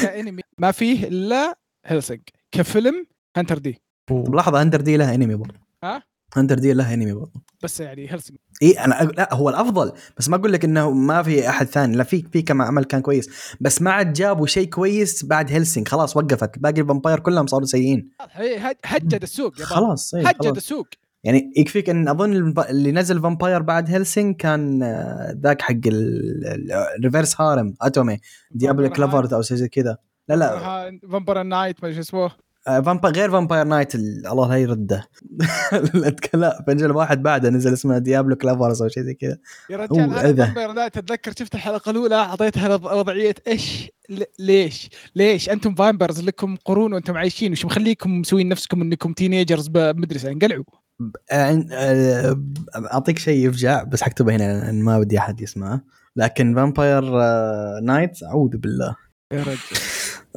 كأنمي ما فيه إلا Hellsing كفيلم Hunter D طب لحظه Hunter D لها انمي برضو ها؟ Hunter D لها انمي برضو. بس يعني Hellsing إي أنا أق... لا هو الأفضل. بس ما أقول لك إنه ما في أحد ثاني. لا في في كم عمل كان كويس. بس ما عاد جابوا شيء كويس بعد Hellsing. خلاص وقفت. باقي ال vampire كلهم صاروا سيئين. هج- هجد السوق يا. خلاص إيه هجد. السوق. يعني يكفيك إن أظن اللي نزل vampire بعد Hellsing كان آه، ذاك حق ال reverse harem otome Vampire Lovers أو شيء زي كذا. لا لا. Vampire Knight ما شو اسمه. vampire غير Vampire Knight ال- الله لا يرده. لا فنجل واحد بعده نزل اسمه Diabolik Lovers أو شيء زي كذا. يا رجال أنا؟ Vampire Knight اتذكر شفت الحلقة الأولى؟ أعطيتها وض- وضعية إيش؟ ليش؟ ليش؟ أنتم vampires لكم قرون وأنتم عايشين وش مخليكم مسوين نفسكم إنكم teenagers بمدرسه انقلعوا آه، آه، أعطيك شيء يفجع بس حكتبه هنا ما بدي أحد يسمعه. لكن Vampire Knight أعوذ بالله. يا رجل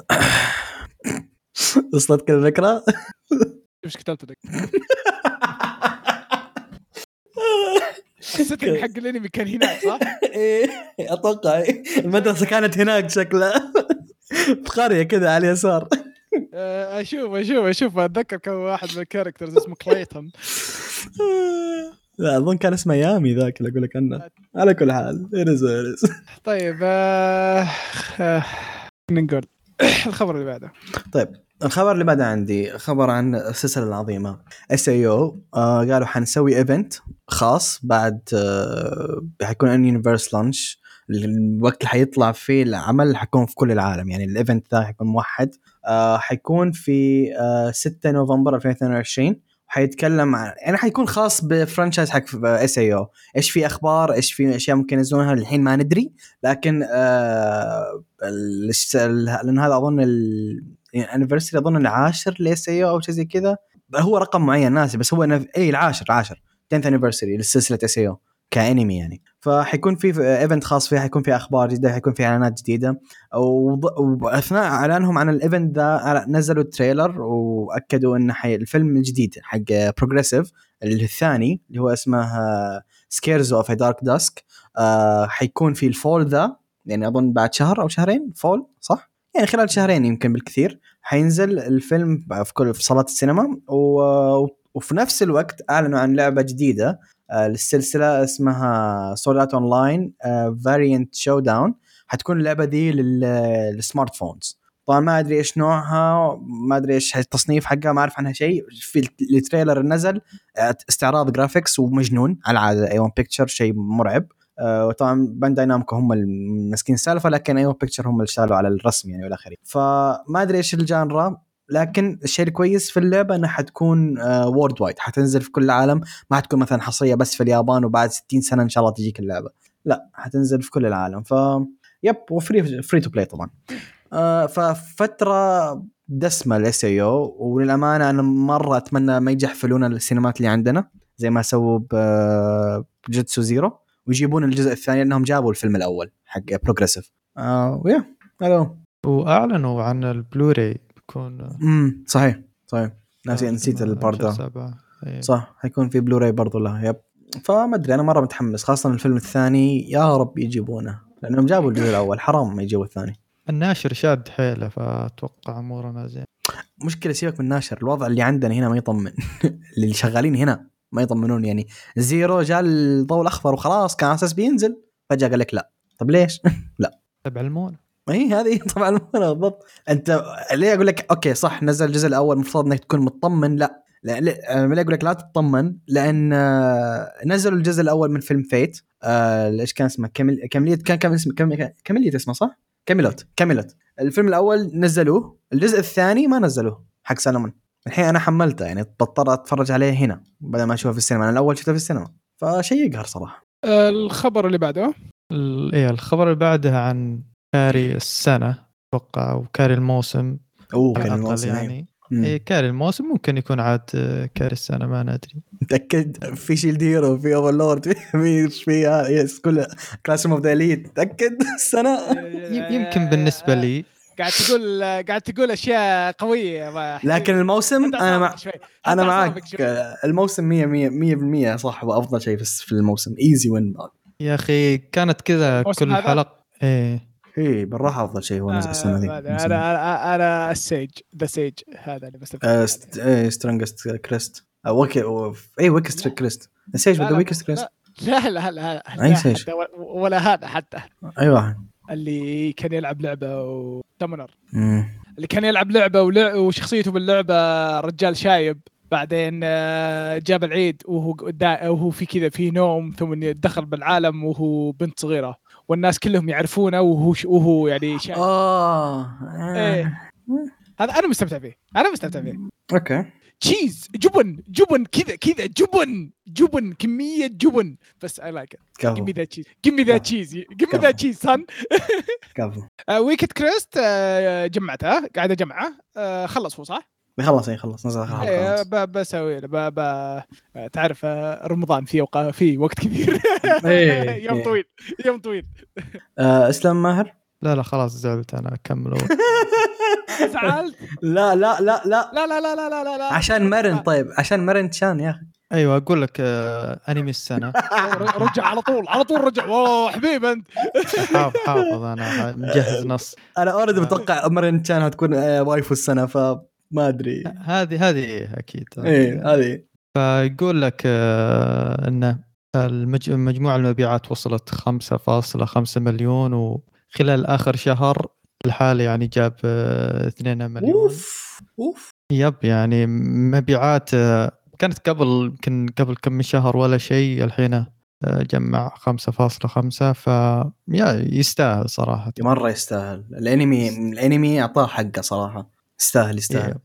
وصلتك الفكرة؟ إيش كتبت لك؟ حسيت ان حق الانمي كان هناك صح؟ إيه أتوقع. المدرسة كانت هناك شكلها في قريه كذا على اليسار آه، أشوف أشوف أشوف أتذكر كان واحد من ال characters اسمه كليتون لا أظن كان اسمه يامي ذاك اللي أقول لك عنه على كل حال إرز. طيب آه، آه، نقول الخبر اللي بعده. طيب الخبر اللي بعده عندي خبر عن السلسلة العظيمة. SAO قالوا حنسوي event خاص بعد آه حيكون in universe launch الوقت اللي حيطلع فيه العمل حيكون في كل العالم. يعني ال event ذا حيكون موحد. آه حيكون في آه 6 نوفمبر 2022 حيتكلم عن يعني حيكون خاص ب franchise حق SAO إيش في أخبار؟ إيش في أشياء ممكن ينزلونها؟ الحين ما ندري. لكن آه لأن هذا أظن ال anniversary أظن العاشر ل SAO أو شيء زي كذا. هو رقم معين ناسي بس هو اي العاشر العاشر 10th anniversary لسلسلة SAO كانمي يعني. فحيكون في event خاص فيه حيكون في أخبار جديدة حيكون في إعلانات جديدة. وأثناء إعلانهم عن ال event ذا نزلوا ال trailer وأكدوا إن حي الفيلم الجديد حق Progressive الثاني اللي هو اسمه Scherzo of Dark Dusk حيكون في ال fall ذا. يعني أظن بعد شهر أو شهرين fall صح؟ يعني خلال شهرين يمكن بالكثير. حينزل الفيلم في كل في صالات السينما و... وفي نفس الوقت أعلنوا عن لعبة جديدة آه، للسلسلة اسمها Sword Art Online Variant Showdown حتكون اللعبة دي لل- لل smart phones طبعا ما أدري إيش نوعها ما أدري إيش التصنيف حقها ما أعرف عنها شيء. في ال trailer نزل آه، استعراض graphics ومجنون على العاده A-1 Picture شيء مرعب. آه، وطبعا Bandai Namco هم المسكين السالفة لكن A-1 Picture هم اللي اشتغلوا على الرسم يعني والى اخره فما أدري إيش ال genre. لكن الشيء الكويس في اللعبة إنها حتكون worldwide حتنزل في كل العالم. ما حتكون مثلا حصرية بس في اليابان وبعد 60 سنة إن شاء الله تجيك اللعبة. لا حتنزل في كل العالم. ف yep و free free to play طبعا. آه، ففترة دسمة ال SAO وللأمانة أنا مرة أتمنى ما يجحفلون السينمات اللي عندنا زي ما سووا ب Jujutsu Zero ويجيبون الجزء الثاني لأنهم جابوا الفيلم الأول حق Progressive آه ويا ألو وأعلنوا عن البلوراي بيكون امم صحيح صحيح. ناسي نسيت ال part ده. إيه. صح حيكون في بلوراي برضو له yep. فما أدري أنا مرة متحمس خاصة الفيلم الثاني. يا رب يجيبونه لأنهم جابوا الجزء الأول حرام ما يجيبوا الثاني. الناشر شاد حيله فأتوقع امورنا زين. مشكلة سيبك من الناشر الوضع اللي عندنا هنا ما يطمن. اللي شغالين هنا ما يطمنون يعني زيرو جاء الضوء الأخضر وخلاص كان على أساس بينزل فجأة قال لك لا. طب ليش؟ تبع المونة ما هي هذه طبعا بالضبط. أنت ليه أقول لك okay صح نزل الجزء الأول المفروض إنك تكون مطمن؟ لا. لا ليه أقول لك لا تطمن؟ لأن آه، نزلوا الجزء الأول من فيلم Fate آه، إيش كان اسمه؟ كامل كامليت كان كان اسمه كام- كامليت اسمه صح؟ كاميلوت كاميلوت. الفيلم الأول نزلوه الجزء الثاني ما نزلوه حق سلمون. الحين أنا حملته يعني بضطر أتفرج عليه هنا بدل ما أشوفه في السينما. أنا الأول شفته في السينما. فشيء يقهر صراحة. آه، الخبر اللي بعده؟ إيه الخبر اللي بعدها عن carry السنة أتوقع أو carry الموسم أوه كان الأقل الموسم يعني يعني. مم. إيه carry الموسم ممكن يكون عاد carry السنة ما ندري. متأكد؟ في Shield Hero في Overlord في في آه، yes كل class of the متأكد؟ السنة؟ يم- يمكن بالنسبة لي. قاعد تقول قاعد تقول أشياء قوية لكن الموسم أنا مع. أنا معك الموسم 100 100 100% صح هو افضل شيء في في الموسم. ايزي وين يا أخي كانت كذا كل؟ حلقة. إيه. اي بالراحة أفضل شيء هو نزل السنة ذي آه، أنا أنا أنا السيج ذا سيج هذا اللي بس آه، ست- إيه سترونجست كريست وكي اي ويكست كريست السيج لا، ولا لا، ويكست كريست لا لا لا لا لا سيج؟ ولا- هذا حتى. اي واحد اللي كان يلعب لعبة وتمنر مم. اللي كان يلعب لعبة ولع وشخصيته باللعبة رجال شايب. بعدين آه، جاب العيد وهو وهو في كذا في نوم ثم دخل بالعالم وهو بنت صغيرة. والناس كلهم يعرفونه وهو ش- وهو يعني آه إيه. هذا أنا مستمتع فيه أنا مستمتع فيه. أوكي. تشيز جبن جبن كذا كذا جبن جبن كمية جبن. بس اي لايك جيف كفو. مي ذات تشيز جيف مي ذات تشيز جيف مي ذات تشيز سان كفو. weakest crest آه، جمعتها قاعد اجمعه آه، خلص هو صح؟ بيخلص اي خلص نزل اخر إيه، حلقه ب- بسوي له ب- ب- آه، تعرف آه، رمضان فيه وق- فيه وقت كثير إيه، يوم إيه. طويل يوم طويل. آه إسلام ماهر؟ لا لا خلاص زعلت أنا كملوا زعلت؟ لا لا لا لا. لا لا لا لا لا لا. لا عشان مرن طيب عشان مرن شان يا أخي. أيوه أقول لك آه أنمي السنة. رجع على طول على طول رجع. أوه حبيب أنت. حاف- حافظ أنا مجهز نص. أنا already متوقع مرن شان هتكون آه، waifu السنة فما أدري. هذه هذه أكيد إيه هذه. فيقول لك آه ان المج... مجموع المبيعات وصلت 5.5 مليون وخلال آخر شهر الحالة يعني جاب آه 2 مليون. أوف أوف. yep يعني مبيعات آه، كانت قبل يمكن قبل كم شهر ولا شيء الحين آه، جمع 5.5 ف يستاهل صراحة. مرة يستاهل. الانمي الأنمي أعطاه حقه صراحة. يستاهل يستاهل إيه. يا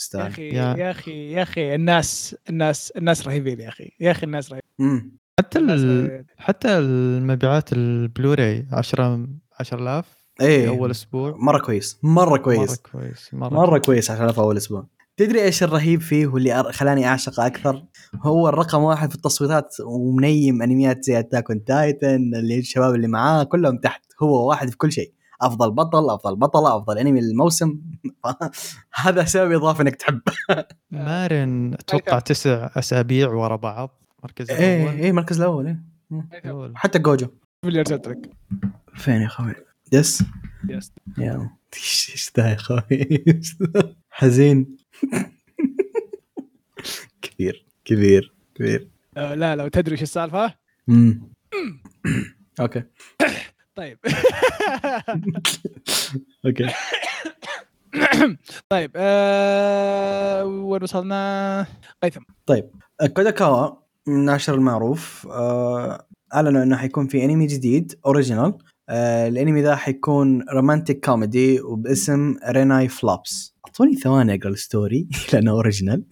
يستاهل أخي يا- يا أخي يا أخي الناس الناس الناس رهيبين يا أخي يا أخي الناس رهيبين. حتى ال... حتى المبيعات البلوراي 10 10000 في إيه. أول أسبوع. مرة كويس مرة كويس. مرة كويس مرة, مرة كويس. عشان في أول أسبوع. تدري إيش الرهيب فيه واللي خلاني اعشقه أكثر؟ هو الرقم واحد في التصويتات ومنيم انميات زي Attack on Titan اللي الشباب اللي معاه كلهم تحت هو واحد في كل شيء. أفضل بطل أفضل بطلة أفضل أنمي الموسم هذا سبب إضافة إنك تحب. مارن أتوقع تسع أسابيع ورا بعض. المركز إيه الأول. إيه المركز الأول إيه. أول. حتى جوجو. شوف اللي ارسلت لك. فين يا أخوي؟ yes؟ yes. يا إيش ذا يا ذا؟ حزين. كبير كبير كبير. آه، لا لو تدري إيش السالفة؟ امم okay. طيب. okay. طيب آه وين وصلنا؟ قيثم. طيب كادوكاوا الناشر المعروف. آه، أعلنوا إنه حيكون في أنمي جديد original آه، الأنمي ذا حيكون romantic comedy وباسم Renai Flops أعطوني ثواني أقرأ ال story لأنه original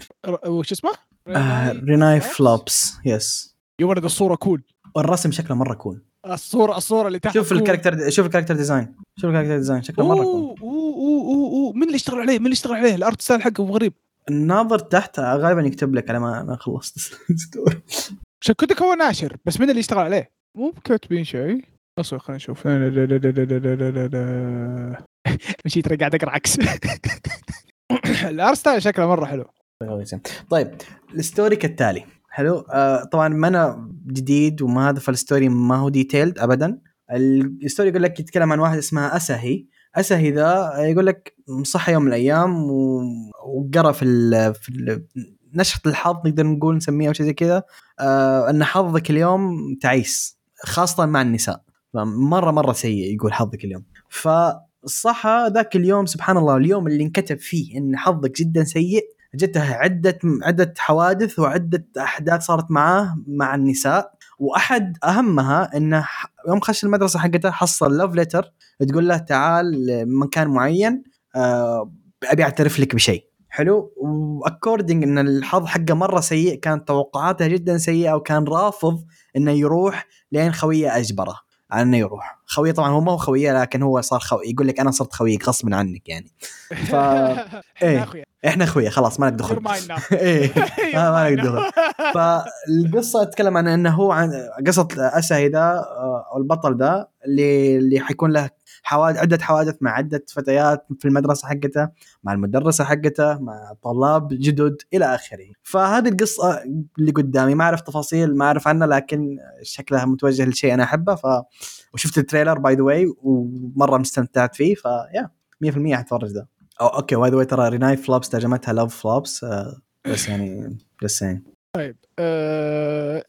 وش اسمه؟ آه، Renai Flops yes يا ولد الصورة cool والرسم شكله مرة cool الصورة الصورة اللي تحت شوف ال character شوف ال character design. شوف ال character design. شكله مرة أوه أوه أوه من اللي اشتغل عليه؟ من اللي اشتغل عليه؟ ال art style حقه غريب. الناظر تحت غالبا يكتب لك على ما ما خلصت. شكلك هو ناشر بس من اللي اشتغل عليه؟ مو كاتبين شيء. أصبر خلينا نشوف. مشيت قاعد اقرا عكس. ال art style شكله مرة حلو. طيب ال story كالتالي. حلو. آه طبعا ما أنا جديد وما هذا فال story ما هو detailed ابدا. ال story يقول لك يتكلم عن واحد اسمها أسهي. أسهي ذا يقول لك صحى يوم من الأيام وقرأ في ال في ال نشرة الحظ نقدر نقول نسميها أو شيء زي كذا. آه أن حظك اليوم تعيس خاصة مع النساء. مرة مرة سيء يقول حظك اليوم. فصحى ذاك اليوم سبحان الله اليوم اللي انكتب فيه إن حظك جدا سيء جته عدة عدة حوادث وعدة أحداث صارت معاه مع النساء. وأحد أهمها أنه ح- يوم خش المدرسة حقته حصل لوف ليتر تقول له تعال مكان معين آه، أبي أعترف لك بشيء. حلو؟ واكوردنج إن الحظ حقه مرة سيء كانت توقعاته جدا سيئة وكان رافض إنه يروح لين خويه أجبره. على إنه يروح. خوية طبعا هو ما هو خوية لكن هو صار خو... يقول لك أنا صرت خويك غصبا عنك يعني ف- إيه. إحنا أخويا خلاص ما لك دخل. إيه ما لك. دخل فالقصة تتكلم عن إنه هو عن قصة اسهي ذا آه، أو البطل ذا اللي اللي حيكون له حوادث عدة حوادث مع عدة فتيات في المدرسة حقته مع المدرسة حقته مع طلاب جدد إلى آخره. فهذه القصة اللي قدامي ما أعرف تفاصيل ما أعرف عنها لكن شكلها متوجه لشيء أنا أحبه. ف وشفت ال trailer by the way ومرة مستمتعت فيه. فيا 100% حتفرج ذا okay by the way ترى Renai Flops ترجمتها Love Flops بس يعني بس يعني طيب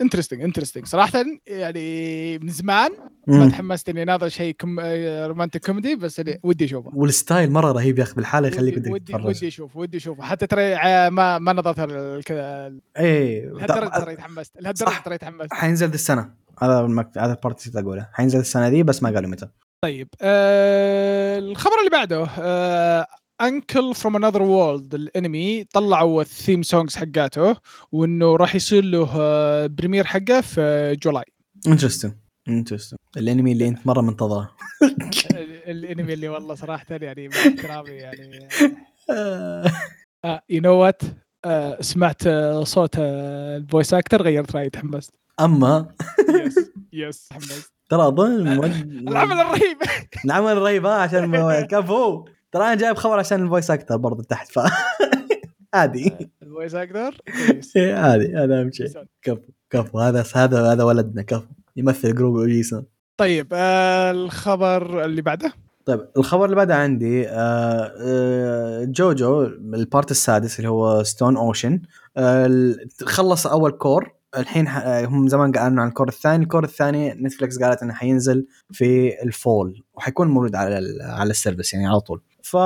interesting interesting صراحة يعني من زمان ما. تحمست إني ناظر شيء كم... romantic comedy بس اللي ودي أشوفه. وال style مرة رهيب يا أخي بالحالة يخليك ودي ودي, تتفرج. ودي أشوف ودي أشوف حتى ترى ع- ما ما نظرت كذا إيه لهالدرجه ترى تحمست لهالدرجه. ترى تحمست حينزل ذي السنة. هذا المك... هذا ال part اللي أقوله. حينزل السنة دي بس ما قالوا متى. طيب آه الخبر اللي بعده آه Uncle from Another World الانمي طلعوا ال theme songs حقاته وإنه راح يصير له آه premiere حقه في July interesting interesting الانمي اللي أنت مرة منتظره. ال- الانمي اللي والله صراحة يعني مع احترامي يعني. you know what سمعت آه، صوت آه، ال voice actor غيرت رأيي تحمست. أما؟ yes yes تحمست. ترى أظن العمل الرهيب. العمل الرهيب عشان كفو. ترى أنا جايب خبر عشان ال voice actor برضه تحت ف عادي. ال voice actor إيه، عادي هذا أهم شيء. كفو كفو هذا هذا هذا ولدنا كفو. يمثل group جيسون. طيب آه الخبر اللي بعده؟ طيب الخبر اللي بعده عندي آه آه جوجو ال part السادس اللي هو Stone Ocean آه خلص أول cour. الحين آه، هم زمان اعلنوا عن ال cour الثاني. ال cour الثاني Netflix قالت إنه حينزل في ال fall وحيكون موجود على على ال service يعني على طول. ف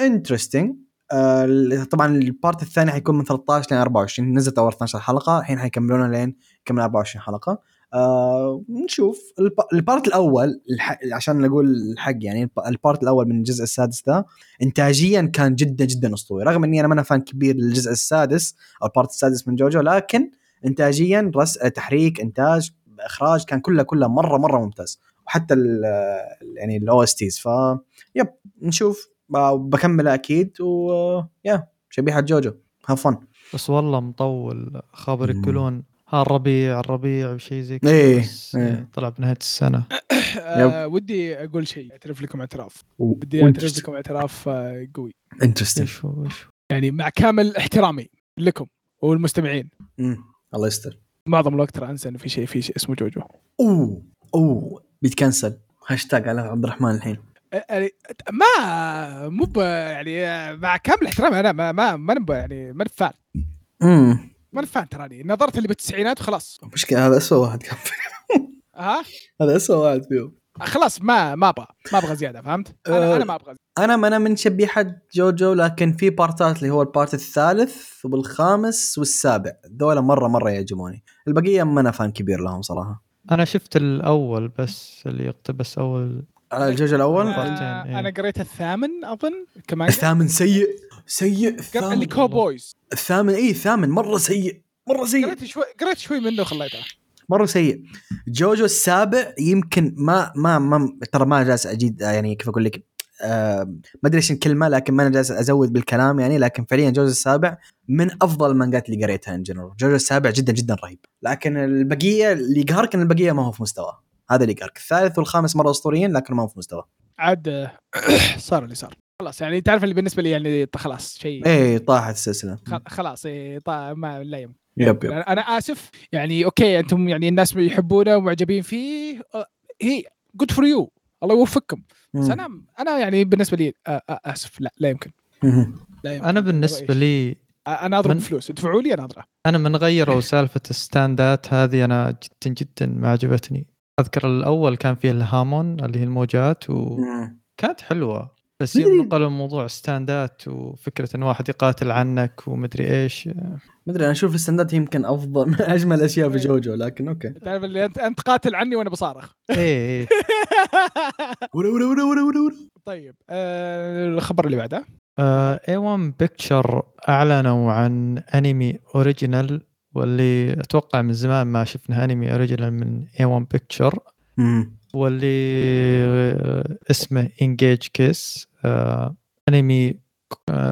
interesting آه طبعا ال part الثاني حيكون من 13 ل 24 نزلت أول 12 حلقة الحين حيكملونها لين كمل 24 حلقة. آه نشوف. الب- ال part الأول الح... عشان نقول الحق يعني الب- ال part الأول من الجزء السادس ده انتاجيا كان جدا جدا أسطوري. رغم إني أنا ما أنا fan كبير للجزء السادس أو ال part السادس من جوجو لكن انتاجيا رس... تحريك إنتاج إخراج كان كله كله مرة مرة ممتاز. وحتى ال يعني ال OSTs ف yep نشوف. ب- بكمله أكيد و يا شبيحة جوجو. have fun بس والله مطول خبر. يقولون ها الربيع الربيع وشيء زي كذا إيه، بس إيه. طلع بنهاية السنة. آه ودي أقول شيء أعترف لكم اعتراف. بدي أعترف لكم اعتراف آه قوي. interesting؟ يعني مع كامل احترامي لكم والمستمعين. الله يستر. معظم الوقت ترى أنسى إنه في شيء في شيء اسمه جوجو. أوه أوه. بيتكنسل. هاشتاج على عبد الرحمن الحين. يعني ما مو يعني مع كامل احترامي أنا ما ما ما يعني ما fan. امم ما fan تراني نظرت اللي بالتسعينات وخلاص. مشكلة هذا اسوء واحد كان. ها؟ هذا اسوء واحد فيهم. خلاص ما ما أبغى. ما أبغى زيادة فهمت؟ أنا أه، أنا ما أبغى أنا ما أنا من شبيحة جوجو لكن في بارتات اللي هو ال part الثالث والخامس والسابع. ذولا مرة مرة يعجبوني. البقية ما أنا fan كبير لهم صراحة. أنا شفت الأول بس اللي يقتبس أول على الجوجو الأول؟ آه، إيه. أنا قريت الثامن أظن كمان. الثامن سيء سيء الثامن. اللي cowboys الثامن اي الثامن. مرة سيء مرة سيء. قريت شوي قريت شوي منه وخليته. مرة سيء. جوجو السابع يمكن ما ما ما ترى ما جالس أجيد يعني كيف أقول لك؟ ما أدري إيش الكلمة لكن ما أنا جالس أزود بالكلام يعني لكن فعليا جوجو السابع من أفضل المانجات اللي قريتها in general جوجو السابع جدا جدا رهيب. لكن البقية اللي يقهرك إن البقية ما هو في مستوى. هذا اللي يقهرك الثالث والخامس مرة أسطوريين لكن ما هو في مستوى. عاد آه، صار اللي صار. خلاص يعني تعرف اللي بالنسبة لي يعني خلاص شيء. إيه طاحت السلسلة. خ- خلاص إيه طا- ما لا يمكن yep yep. أنا أنا آسف. يعني okay أنتم يعني الناس يحبونه ومعجبين فيه. آه، هي good for you الله يوفقكم. بس أنا أنا يعني بالنسبة لي أسف لا لا يمكن. لا يمكن. أنا بالنسبة لي أنا أضرب من- فلوس ادفعوا لي أنا أضرب. أنا من غيروا سالفة الستاندات هذه أنا جدا جدا ما عجبتني. أذكر الأول كان فيه ال Hamon اللي هي الموجات وكانت. حلوة. بس مدري. يوم نقلوا موضوع ستاندات وفكرة إن واحد يقاتل عنك ومدري إيش. ما ادري أنا أشوف الستاندات يمكن أفضل من أجمل أشياء في جوجو لكن okay. تعرف اللي انت أنت قاتل عني وأنا بصارخ. إيه إيه. ورا ورا ورا ورا ورا ورا. طيب آه الخبر اللي بعده. A-1 Picture أعلنوا عن أنمي original واللي أتوقع من زمان ما شفنا أنمي original من A-1 Picture. واللي آه، اسمه Engage Kiss انمي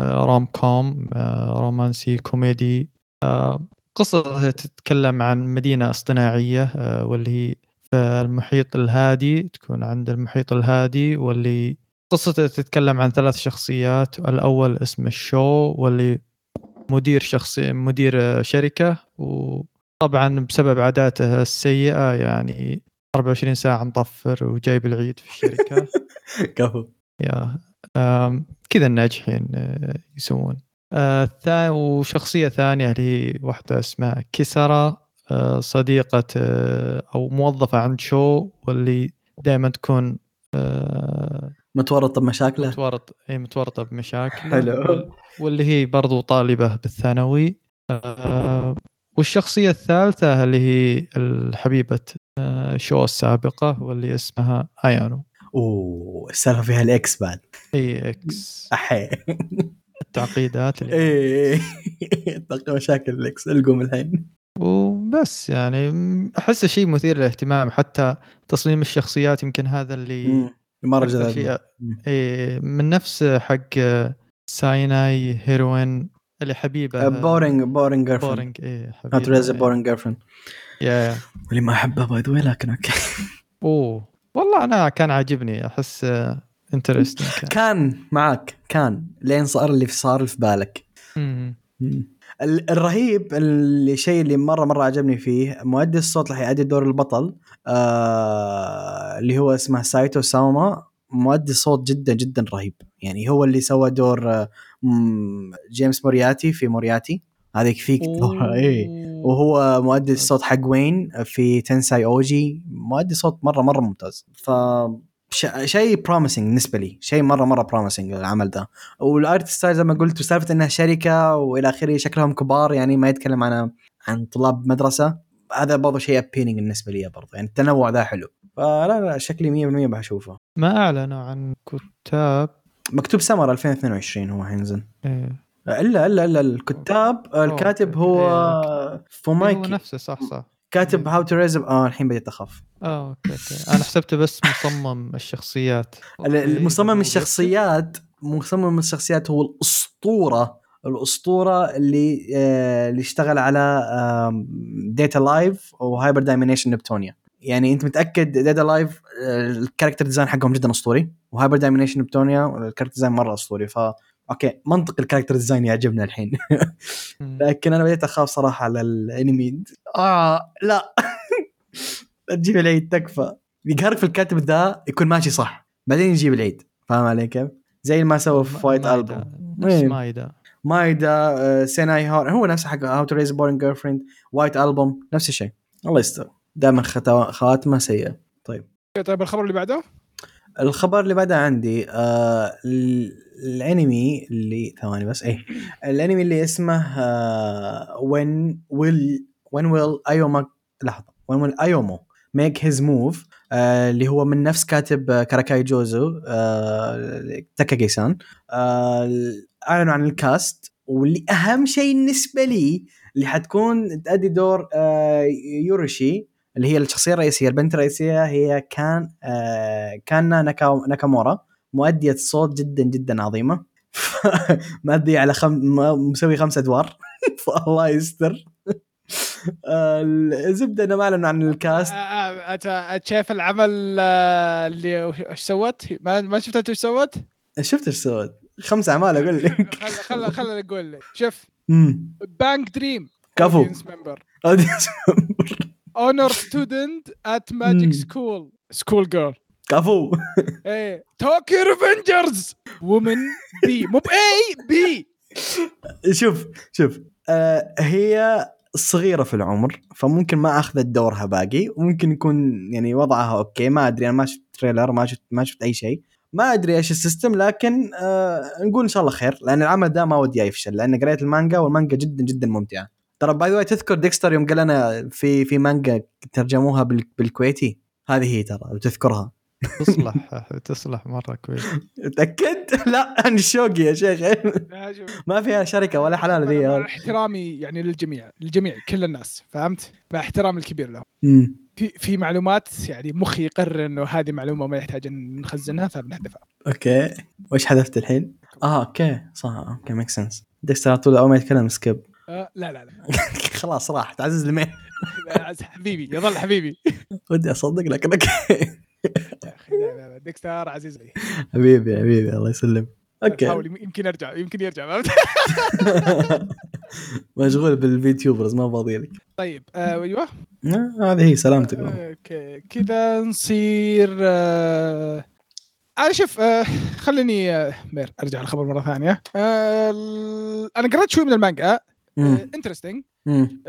rom com رومانسي كوميدي قصة تتكلم عن مدينة اصطناعية آه، واللي هي في المحيط الهادي تكون عند المحيط الهادي واللي قصته تتكلم عن ثلاث شخصيات الأول اسمه شو واللي مدير شخصي مدير شركة وطبعا بسبب عاداته السيئة يعني 24 ساعة مطفر وجايب العيد في الشركة. كفو يا كذا الناجحين آه، يسوون. آه، وشخصية ثانية اللي هي واحدة اسمها كسرة آه، صديقة آه، أو موظفة عند شو واللي دائما تكون آه، متورط بمشاكله. متورط إي متورطة بمشاكل حلو. واللي هي برضو طالبة بالثانوي. والشخصية الثالثة اللي هي الحبيبة آه، شو السابقة واللي اسمها ايانو أوه السالفة فيها الاكس بعد. إي إكس أحي. التعقيدات اللي تلقى مشاكل الاكس القوم الحين. وبس يعني احسه شيء مثير للاهتمام. حتى تصميم الشخصيات يمكن هذا اللي مره جذاب. إيه من نفس حق سايناي هيروين اللي حبيبة. بورينج بورينج جيرفرند بورينج ريز حبيبة بورينج جيرفرند يا واللي ما احبها باي ذا لكن أوكي. أوه. والله أنا كان عاجبني أحس interesting كان. كان معك كان. لين صار اللي صار في بالك. الرهيب الشيء اللي مره مرة عجبني فيه مؤدي الصوت اللي حيأدي دور البطل آه اللي هو اسمه سايتو ساوما. مؤدي صوت جدا جدا رهيب. يعني هو اللي سوى دور آه، جيمس مورياتي في مورياتي. هذا يكفيك دور. إيه. وهو مؤدي الصوت حق وين في تنساي اوجي مؤدي صوت مرة مرة ممتاز. ف شيء promising بالنسبة لي شيء مرة مرة promising العمل ده. وال art style زي ما قلت وسالفه إنها شركة وإلى آخره شكلهم كبار يعني ما يتكلم عن عن طلاب مدرسة. هذا برضه شيء appealing بالنسبة لي برضه يعني التنوع ذا حلو. فلا لا شكلي 100% بشوفه. ما أعلنوا عن كتاب. مكتوب سمر 2022 هو حينزل. إيه. الا الا إلا الكتاب الكاتب هو إيه، هو فومياكي نفسه صح صح. كاتب how to raise آه الحين بديت أخاف. آه okay okay. أنا حسبته بس مصمم الشخصيات. المصمم الشخصيات مصمم الشخصيات هو الأسطورة. الأسطورة اللي آه، اللي اشتغل على Date A Live و Hyperdimension Neptunia يعني أنت متأكد Date A Live ال character design حقهم جدا أسطوري و Hyperdimension Neptunia ال character design مرة أسطوري. ف okay منطق ال character design يعجبنا الحين. لكن أنا بديت أخاف صراحة على الأنمي. آه لا. لا تجيب العيد تكفى. يقهرك في الكاتب ذا يكون ماشي صح. بعدين يجيب العيد. فاهم علي كيف؟ زي ما سوى في وايت مايدا. البوم نفس. مايدا. مايدا آه، سيناي هور هو نفس حق هاو تو ريز بورن جيرل فريند وايت البوم نفس الشيء. الله يستر. دائما خواتمه سيئة. طيب. طيب الخبر اللي بعده؟ الخبر اللي بعده عندي آه ال- الانمي اللي ثواني بس إيه. الانمي اللي اسمه when will when will Ayumu لحظة. When will Ayumu make his move آه اللي هو من نفس كاتب Karakai Jouzu Takagi-san أعلنوا عن ال cast. واللي أهم شيء بالنسبة لي اللي حتكون تأدي دور آه يوروشي اللي هي الشخصية الرئيسية البنت الرئيسية هي كان آه كان ناكا ناكامورا. مؤدية صوت جدا جدا عظيمة. مؤدية على خم... مسوي خمس أدوار. فالله يستر. آه، الزبده انه ما اعلنوا عن الكاست. آه، آه، أنت شايف العمل آه، اللي وش سوت؟ ما ما شفت أنت وش سوت؟ شفت إيش سوت؟ خمس أعمال أقول لك. خل خل أقول لك. شوف. بانك دريم كفو. ممبر Audience اونر ستودنت ات ماجيك. سكول سكول جيرل كفو. إيه Tokyo Revengers. وومن بي مو باي بي شوف شوف. آه هي صغيرة في العمر فممكن ما أخذت دورها باقي وممكن يكون يعني وضعها okay ما أدري أنا ما شفت trailer ما شفت ما شفت أي شيء. ما أدري إيش ال system لكن آه نقول إن شاء الله خير لأن العمل ده ما ودي يفشل لأن قريت المانجا والمانجا جدا جدا ممتعة. ترى by the تذكر ديكستر يوم قال أنا في في مانجا ترجموها بال- بالكويتي؟ هذه هي ترى لو تذكرها تصلح تصلح مرة كويس. تأكد؟ لا أنا شوقي يا شيخ. ما فيها شركة ولا حلال مع ذي احترامي يعني للجميع للجميع كل الناس فهمت؟ مع احترامي الكبير لهم. في في معلومات يعني مخي يقرر إنه هذه معلومة ما يحتاج إن نخزنها فبنحذفها. okay. وش حذفت الحين؟ آه okay. صح okay make sense ديكستر على طول اول ما يتكلم skip آه لا لا لا. خلاص راح تعزز المين لا، حبيبي يظل حبيبي. ودي أصدق لكن okay لا لا ديكستر عزيز علي. حبيبي حبيبي الله يسلم okay. حاول يمكن أرجع يمكن يرجع؟ مشغول بال VTubers ما فاضي لك. طيب آه، أيوه. آه، هذه هي سلامتك. okay كذا نصير آه، أنا شوف آه، خليني آه، مير أرجع الخبر مرة ثانية. آه، أنا قرأت شوي من المانجا. انترستنج مم.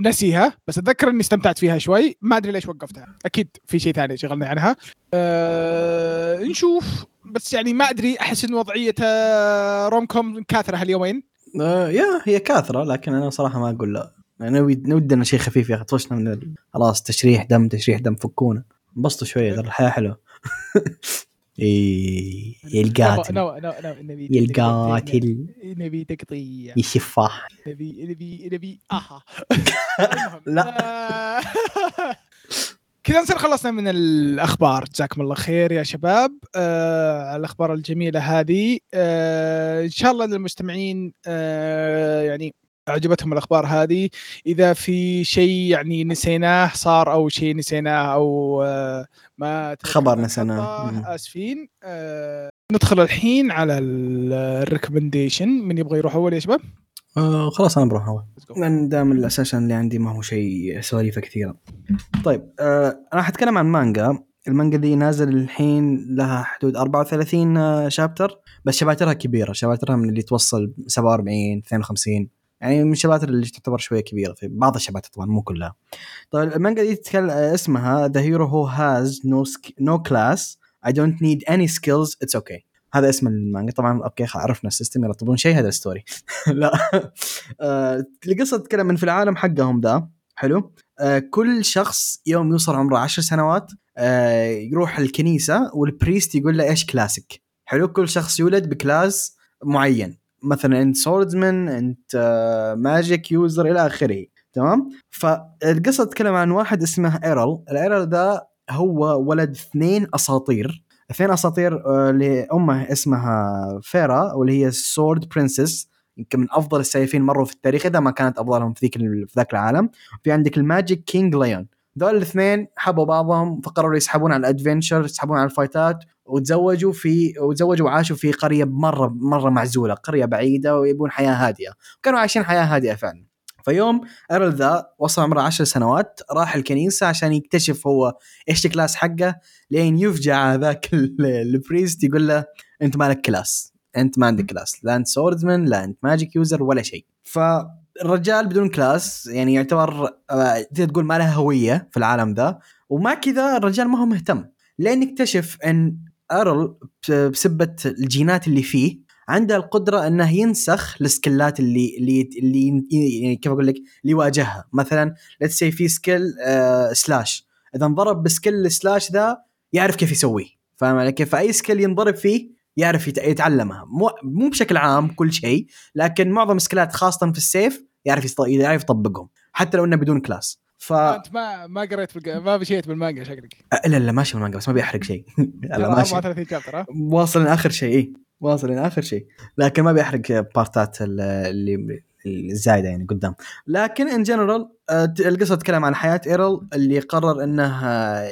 نسيها بس أتذكر إني استمتعت فيها شوي. ما أدري ليش وقفتها. أكيد في شيء ثاني شغلني عنها. آه، نشوف. بس يعني ما أدري أحس إن وضعية آه، روم كوم كاثرة هاليومين. آه، يا هي كاثرة لكن أنا صراحة ما أقول لا. يعني ودنا شيء خفيف يا أخي طفشنا من خلاص تشريح دم تشريح دم فكونا. انبسطوا شوية ترى الحياة حلوة. إيه القاتل. نو نو نو نبي القاتل. نبي تقطيع. الشفاح نبي نبي نبي آها. لا. كذا نصير خلصنا من الأخبار. جزاكم الله خير يا شباب. آه على الأخبار الجميلة هذه. آه إن شاء الله للمستمعين آه يعني عجبتهم الأخبار هذه. إذا في شيء يعني نسيناه صار أو شيء نسيناه أو آه، ما خبر نسيناه. آسفين آه، ندخل الحين على ال recommendation من يبغى يروح أول يا شباب؟ آه خلاص أنا بروح أول. لأن دام الاساسن اللي عندي ما هو شيء سواليفة كثيرة. طيب آه أنا حتكلم عن مانجا. المانجا دي نازل الحين لها حدود 34 chapter. بس شباترها كبيرة. شباترها من اللي توصل 47 52 يعني من الشباتر اللي تعتبر شوية كبيرة في بعض الشباتر طبعا مو كلها. طيب المانجا دي تتكلم اسمها the hero who has no no class I don't need any skills it's okay. هذا اسم المانجا. طبعا أوكي عرفنا ال system يلا تبون شيء هذا ال story لا. آه، القصة تتكلم من في العالم حقهم ذا. حلو. آه، كل شخص يوم يوصل عمره عشر سنوات آه، يروح الكنيسة وال priest يقول له إيش كلاسك حلو. كل شخص يولد ب class معين. مثلا انت swordsman انت magic user إلى آخره. تمام؟ فالقصة تتكلم عن واحد اسمه ايرل الايرل ذا هو ولد اثنين أساطير. اثنين أساطير آه، أمه اسمها فيرا واللي هي sword princess يمكن من أفضل السيفين مروا في التاريخ إذا ما كانت أفضلهم في ذيك في ذاك العالم. في عندك ال magic king ليون ذول الاثنين حبوا بعضهم فقرروا يسحبون على ال adventure يسحبون على الفايتات وتزوجوا في وتزوجوا وعاشوا في قرية مرة مرة معزولة قرية بعيدة ويبون حياة هادئه كانوا عايشين حياة هادئه فعلا. فيوم إيرل ذا وصل عمره عشر سنوات راح الكنيسة عشان يكتشف هو إيش ال class حقه لين يفجع ذاك ال- ال priest يقول له أنت مالك class أنت ما عندك class لا أنت swordsman لا أنت magic user ولا شيء. فالرجال بدون class يعني يعتبر آه، تقدر تقول ما له هوية في العالم ذا. ومع كذا الرجال ما هو مهتم. لين يكتشف إن ارل بسبة الجينات اللي فيه عنده القدرة إنه ينسخ ال skill ات اللي اللي اللي يعني كيف أقول لك؟ اللي يواجهها. مثلا let's say في skill آه slash إذا انضرب ب skill slash ذا يعرف كيف يسويه. فاهم علي؟ كيف؟ فأي skill ينضرب فيه يعرف يت- يتعلمها. مو مو بشكل عام كل شيء لكن معظم ال skill ات خاصة في السيف يعرف. يعرف يطبقهم حتى لو إنه بدون class. ف أنت ما ما قريت الق- ما مشيت بالمانجا شكلك. الا لا ماشي بالمانجا بس ما بيحرق شيء. لا ماشي 34 chapter واصل لاخر شيء إيه. واصل لاخر شيء. لكن ما بيحرق part ات ال- اللي الزايدة يعني قدام. لكن in general القصة تتكلم عن حياة إيرل اللي قرر إنه آه،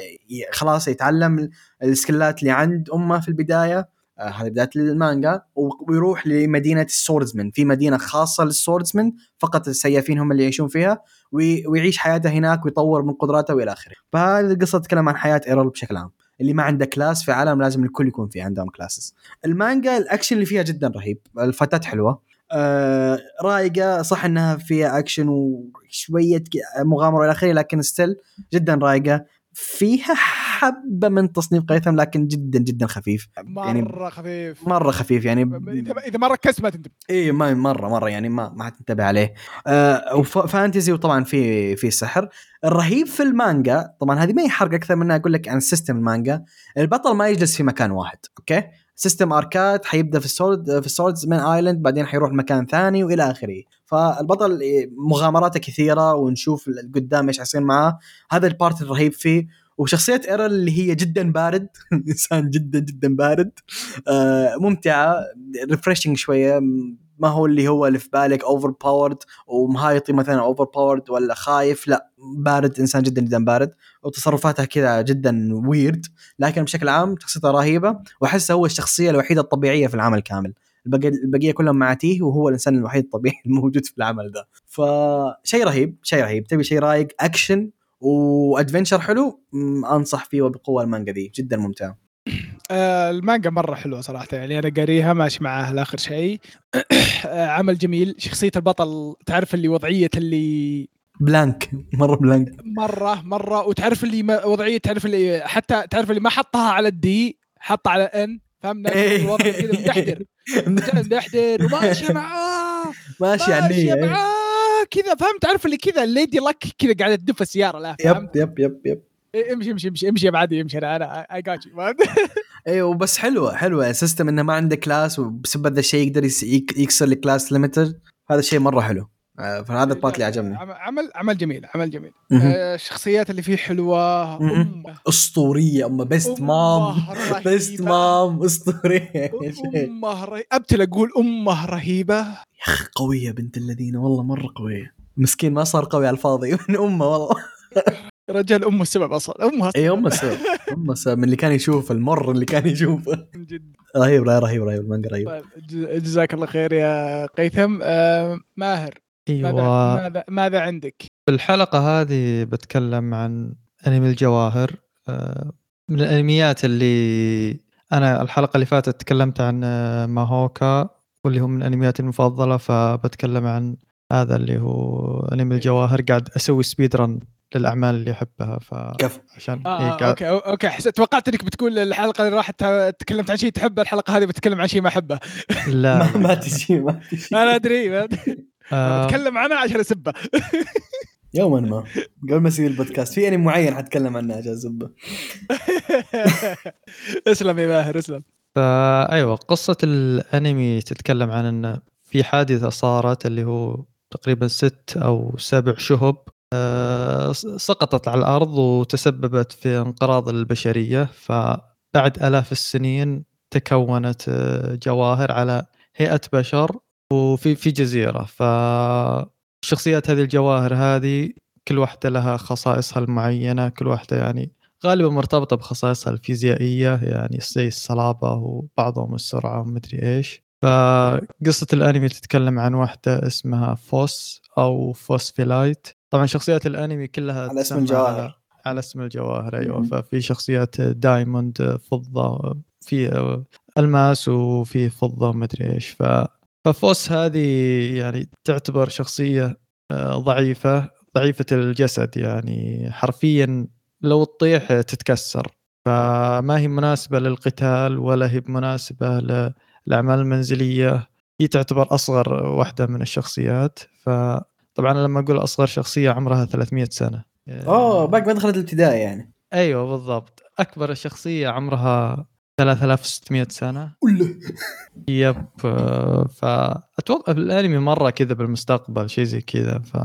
خلاص يتعلم ال skill ات اللي عند أمه في البداية. هذه بداية المانجا ويروح لمدينة ال swordsman في مدينة خاصة لل swordsman فقط السيافين هم اللي يعيشون فيها وي- ويعيش حياته هناك ويطور من قدراته وإلى آخره. فهذه القصة تتكلم عن حياة إيرل بشكل عام اللي ما عنده class في عالم لازم الكل يكون في عندهم classes المانجا الأكشن اللي فيها جدا رهيب ال fight ات حلوة آه رايقه صح إنها فيها أكشن وشوية مغامرة وإلى آخره لكن still جدا رايقه فيها حبة من تصنيف قيثم لكن جدا جدا خفيف. يعني مرة خفيف. مرة خفيف يعني إذا ما ركزت ما تندم إي ما مرة مرة يعني ما ما حتنتبه عليه. آه و fantasy وطبعا في في سحر. الرهيب في المانجا طبعا هذه ما هي حرق أكثر من أقول لك عن system المانجا البطل ما يجلس في مكان واحد okay؟ system arc ات حيبدأ في ال sword في ال swordsman island بعدين حيروح مكان ثاني وإلى آخره. فالبطل مغامراته كثيرة ونشوف قدام إيش حيصير معاه. هذا ال part الرهيب فيه. وشخصية إيرل اللي هي جدا بارد إنسان جدا جدا بارد. آه ممتعة refreshing شوية ما هو اللي هو اللي في بالك overpowered ومهايطي مثلا overpowered ولا خايف؟ لا بارد إنسان جدا جدا بارد. وتصرفاته كذا جدا ويرد لكن بشكل عام شخصيته رهيبة وأحسه هو الشخصية الوحيدة الطبيعية في العمل كامل. البقية كلهم معاتيه وهو الإنسان الوحيد الطبيعي الموجود في العمل ذا فشيء رهيب شيء رهيب. تبي شيء رايق action و adventure حلو؟ أنصح فيه وبقوة المانجا دي. جدا ممتع. آه المانجا مرة حلوة صراحة يعني أنا قاريها ماشي معاها لآخر شيء. آه عمل جميل. شخصية البطل تعرف اللي وضعية اللي بلانك مرة بلانك. مرة مرة. وتعرف اللي ما وضعية تعرف اللي حتى تعرف اللي ما حطها على الدي حطها على ان فهمنا؟ إيه. الوضع كذا مدحدر مدحدر وماشي معاه ماشي إيه. معاه كذا فهمت؟ تعرف اللي كذا الليدي لك كذا قاعدة تدف السيارة لا يب yep yep yep. امشي امشي امشي امشي يا بعدي امشي أنا أنا I got you أيوه بس حلوة حلوة. system إنه ما عنده class وبسبب ذا الشيء يقدر يكسر ال class limited هذا الشيء مرة حلو. آه، فهذا ال part اللي عجبني. عم- عمل عمل جميل عمل جميل. آه، الشخصيات اللي فيه حلوة. أسطورية اما بيست مام. best mom أسطورية. أمه رهيبه أبتل أقول أمه رهيبة. يا أخي قوية بنت الذين والله مرة قوية. مسكين ما صار قوي على الفاضي. من أمه والله. رجال أمه السبب أصلا. أمها إي امه السبب. امه السبب. من اللي كان يشوف المر اللي كان يشوفه جد. رهيب رهيب رهيب رهيب المانجا رهيب. طيب جزاك الله خير يا قيثم. آه، ماهر ماذا أيوه. ماذا ماذا عندك؟ في الحلقة هذه بتكلم عن أنمي الجواهر. آه، من الأنميات اللي أنا الحلقة اللي فاتت تكلمت عن آه، ماهوكا واللي هو من انمياتي المفضلة فبتكلم عن هذا اللي هو أنمي الجواهر. قاعد أسوي speed run للأعمال اللي احبها كفو فعشان آه إيه آه قاعد okay okay حسيت توقعت إنك بتقول الحلقة اللي راحت تكلمت عن شيء تحبه الحلقة هذه بتكلم عن شيء ما أحبه. لا. ما, ما تجي ما تجي أنا أدري ما أدري. آه، بتكلم عنها عشان أسبه. يوما ما. قبل ما أسوي البودكاست. في أنمي معين حتكلم عنه عشان زبه اسلم يا ماهر اسلم. فايوه قصة الأنمي تتكلم عن انه في حادثة صارت اللي هو تقريبا ست أو سبع شهب. سقطت على الأرض وتسببت في انقراض البشرية فبعد آلاف السنين تكونت آه، جواهر على هيئة بشر وفي في جزيرة. فشخصيات هذه الجواهر هذه كل واحدة لها خصائصها المعينة كل واحدة يعني غالبا مرتبطة بخصائصها الفيزيائية يعني زي الصلابة وبعضهم السرعة ومدري إيش. فقصة الأنمي تتكلم عن واحدة اسمها فوس أو فوسفيلايت. طبعا شخصيات الأنمي كلها على اسم الجواهر. على, على اسم الجواهر أيوه. مم. ففي شخصيات دايموند فضة في ألماس وفي فضة ومدري إيش. ف ففوس هذه يعني تعتبر شخصية آه، ضعيفة ضعيفة الجسد يعني حرفيا لو تطيح تتكسر. فما هي مناسبة للقتال ولا هي مناسبة للأعمال المنزلية. هي تعتبر أصغر واحدة من الشخصيات. فطبعا لما أقول أصغر شخصية عمرها 300 سنة. أوه باقي ما دخلت الابتدائي يعني. أيوة بالضبط. أكبر شخصية عمرها 3600 سنة. ولا يب آه، فاتوقع الأنمي مرة كذا بالمستقبل شيء زي كذا ف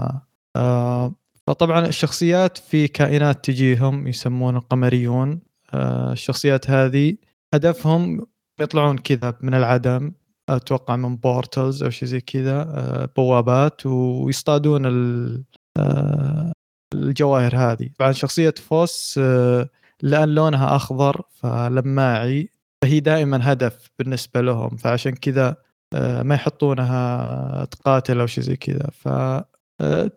آه، فطبعا الشخصيات في كائنات تجيهم يسمون القمريون آه، الشخصيات هذه هدفهم يطلعون كذا من العدم. أتوقع من بورتلز أو شيء زي كذا آه، بوابات ويصطادون آه، الجواهر هذه. طبعا شخصية فوس آه، لأن لونها أخضر فلماعي فهي دائما هدف بالنسبة لهم. فعشان كذا ما يحطونها تقاتل أو شيء زي كذا. ف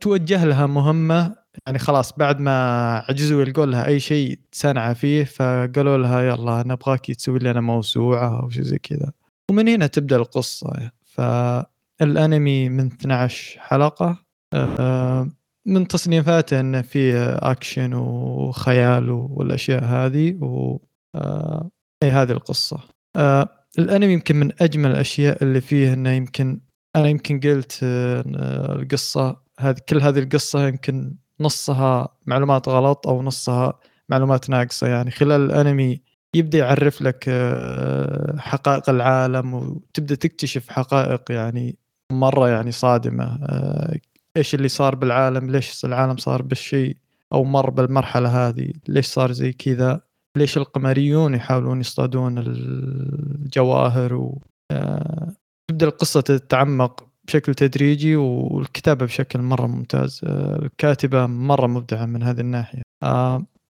توجه لها مهمة. يعني خلاص بعد ما عجزوا يلقون لها أي شيء تسنع فيه فقالوا لها يلا نبغاك تسوي لنا موسوعة أو شيء زي كذا. ومن هنا تبدأ القصة. فالانمي من 12 حلقة آه، من تصنيفاته انه فيه أكشن وخيال والأشياء هذه و آه، أي هذه القصة. آه الأنمي يمكن من أجمل الأشياء اللي فيه إنه يمكن أنا يمكن قلت القصة هذه كل هذه القصة يمكن نصها معلومات غلط أو نصها معلومات ناقصة. يعني خلال الأنمي يبدأ يعرف لك آه، حقائق العالم وتبدأ تكتشف حقائق يعني مرة يعني صادمة آه، إيش اللي صار بالعالم ليش العالم صار بالشيء أو مر بالمرحلة هذه ليش صار زي كذا ليش القمريون يحاولون يصطادون الجواهر و آه، تبدأ القصة تتعمق بشكل تدريجي والكتابة بشكل مرة ممتاز الكاتبة مرة مبدعة من هذه الناحية.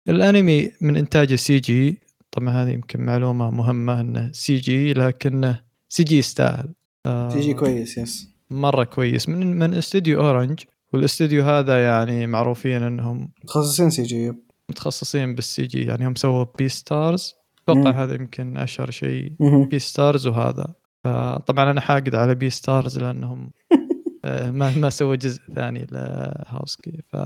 الأنمي من إنتاج CG طبعا هذه يمكن معلومة مهمة انه سي جي لكنه سي جي يستاهل آه، تيجي كويس yes مرة كويس. من من استوديو أورنج والاستوديو هذا يعني معروفين إنهم متخصصين سي جي متخصصين بالسي جي يعني هم سووا Beastars أتوقع. هذا يمكن أشهر شيء. Beastars وهذا. فطبعا أنا حاقد على Beastars لأنهم آه، ما ما سووا جزء ثاني ل Houseki ف.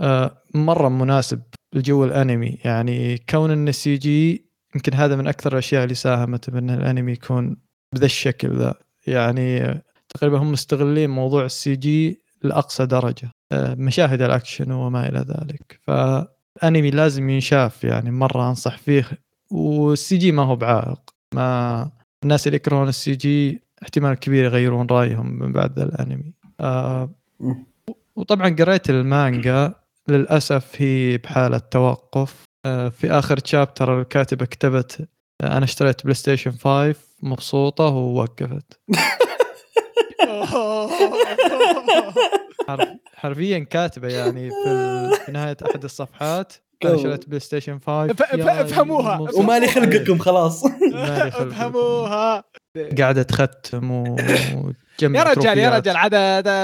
آه، مرة مناسب الجو الأنمي. يعني كون انه CG يمكن هذا من أكثر الأشياء اللي ساهمت بأن الأنمي يكون بذا الشكل ذا. يعني تقريبا هم مستغلين موضوع ال CG لأقصى درجة آه، مشاهد الأكشن وما إلى ذلك. فانمي لازم ينشاف يعني مرة أنصح فيه. وال CG ما هو بعائق. ما الناس اللي يكرهون ال CG احتمال كبير يغيرون رأيهم من بعد الأنمي. آه. وطبعا قريت المانجا. للأسف هي بحالة توقف. آه في آخر chapter الكاتبة كتبت آه، أنا اشتريت PlayStation 5 مبسوطة ووقفت. حرف حرفيا كاتبة يعني في نهاية أحد الصفحات. أنا. اشتريت PlayStation 5 ف- ف- يا أفهموها. ومالي خلقكم خلاص مالي خلقكم. أفهموها قاعدة تختم وتجمع يا رجال يا. رجال عاد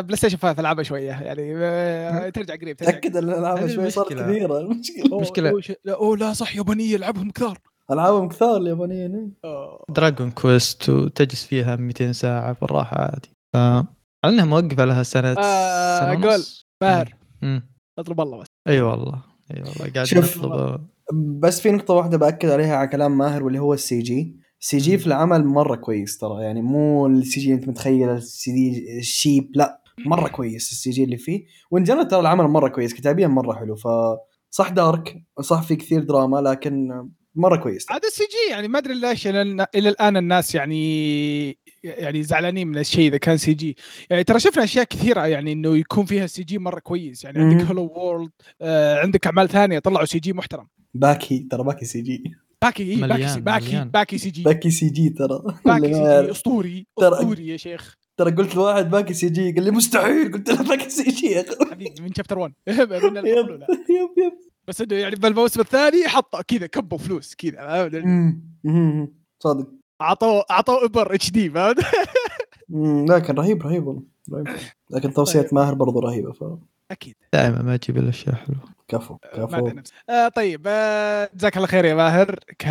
PlayStation 5 العبها شوية يعني ترجع قريب تأكد أن الالعاب هذه شوي صارت. كثيرة المشكلة لا أوه لا صح يابانية ألعبهم كثار العابهم كثار اليابانيين. Dragon Quest وتجلس فيها 200 ساعة بالراحة عادي ف على إنها موقفة لها سنه آه، سنة قول. ونص. ماهر. اطلب الله بس أي والله إي والله قاعد شوف. نطلب بس في نقطة واحدة بأكد عليها على كلام ماهر واللي هو السي جي السي جي. في العمل مرة كويس ترى يعني مو ال CG أنت متخيل ال CG ال cheap لا مرة كويس ال CG اللي فيه و in general ترى العمل مرة كويس كتابيا مرة حلو ف صح dark صح في كثير دراما لكن مرة كويس عاد ال CG يعني ما أدري ليش إلى إلى الآن الناس يعني يعني زعلانين من الشيء إذا كان CG. يعني ترى شفنا أشياء كثيرة يعني إنه يكون فيها CG مرة كويس. يعني عندك. Hello World آه عندك أعمال ثانية طلعوا CG محترم. باكي ترى باكي CG. باكي إيه، باكي مليان- C باكي مليان. باكي CG. باكي CG ترى. باكي CG. أسطوري ترى- أسطوري يا شيخ. ترى قلت لواحد باكي CG قال لي مستحيل قلت له باكي CG يا من chapter 1 من الأول yep. yep yep. بس إنه يعني بالموسم الثاني حطوا كذا كبوا فلوس كذا. صادق. اعطوا اعطوا upper HD فهمت؟ مم. لكن رهيب رهيب والله رهيب لكن توصية طيب. ماهر برضو رهيبة ف أكيد دائما ما أجيب الاشياء حلوة كفو ما كفو. آه طيب آه جزاك الله خير يا ماهر ك...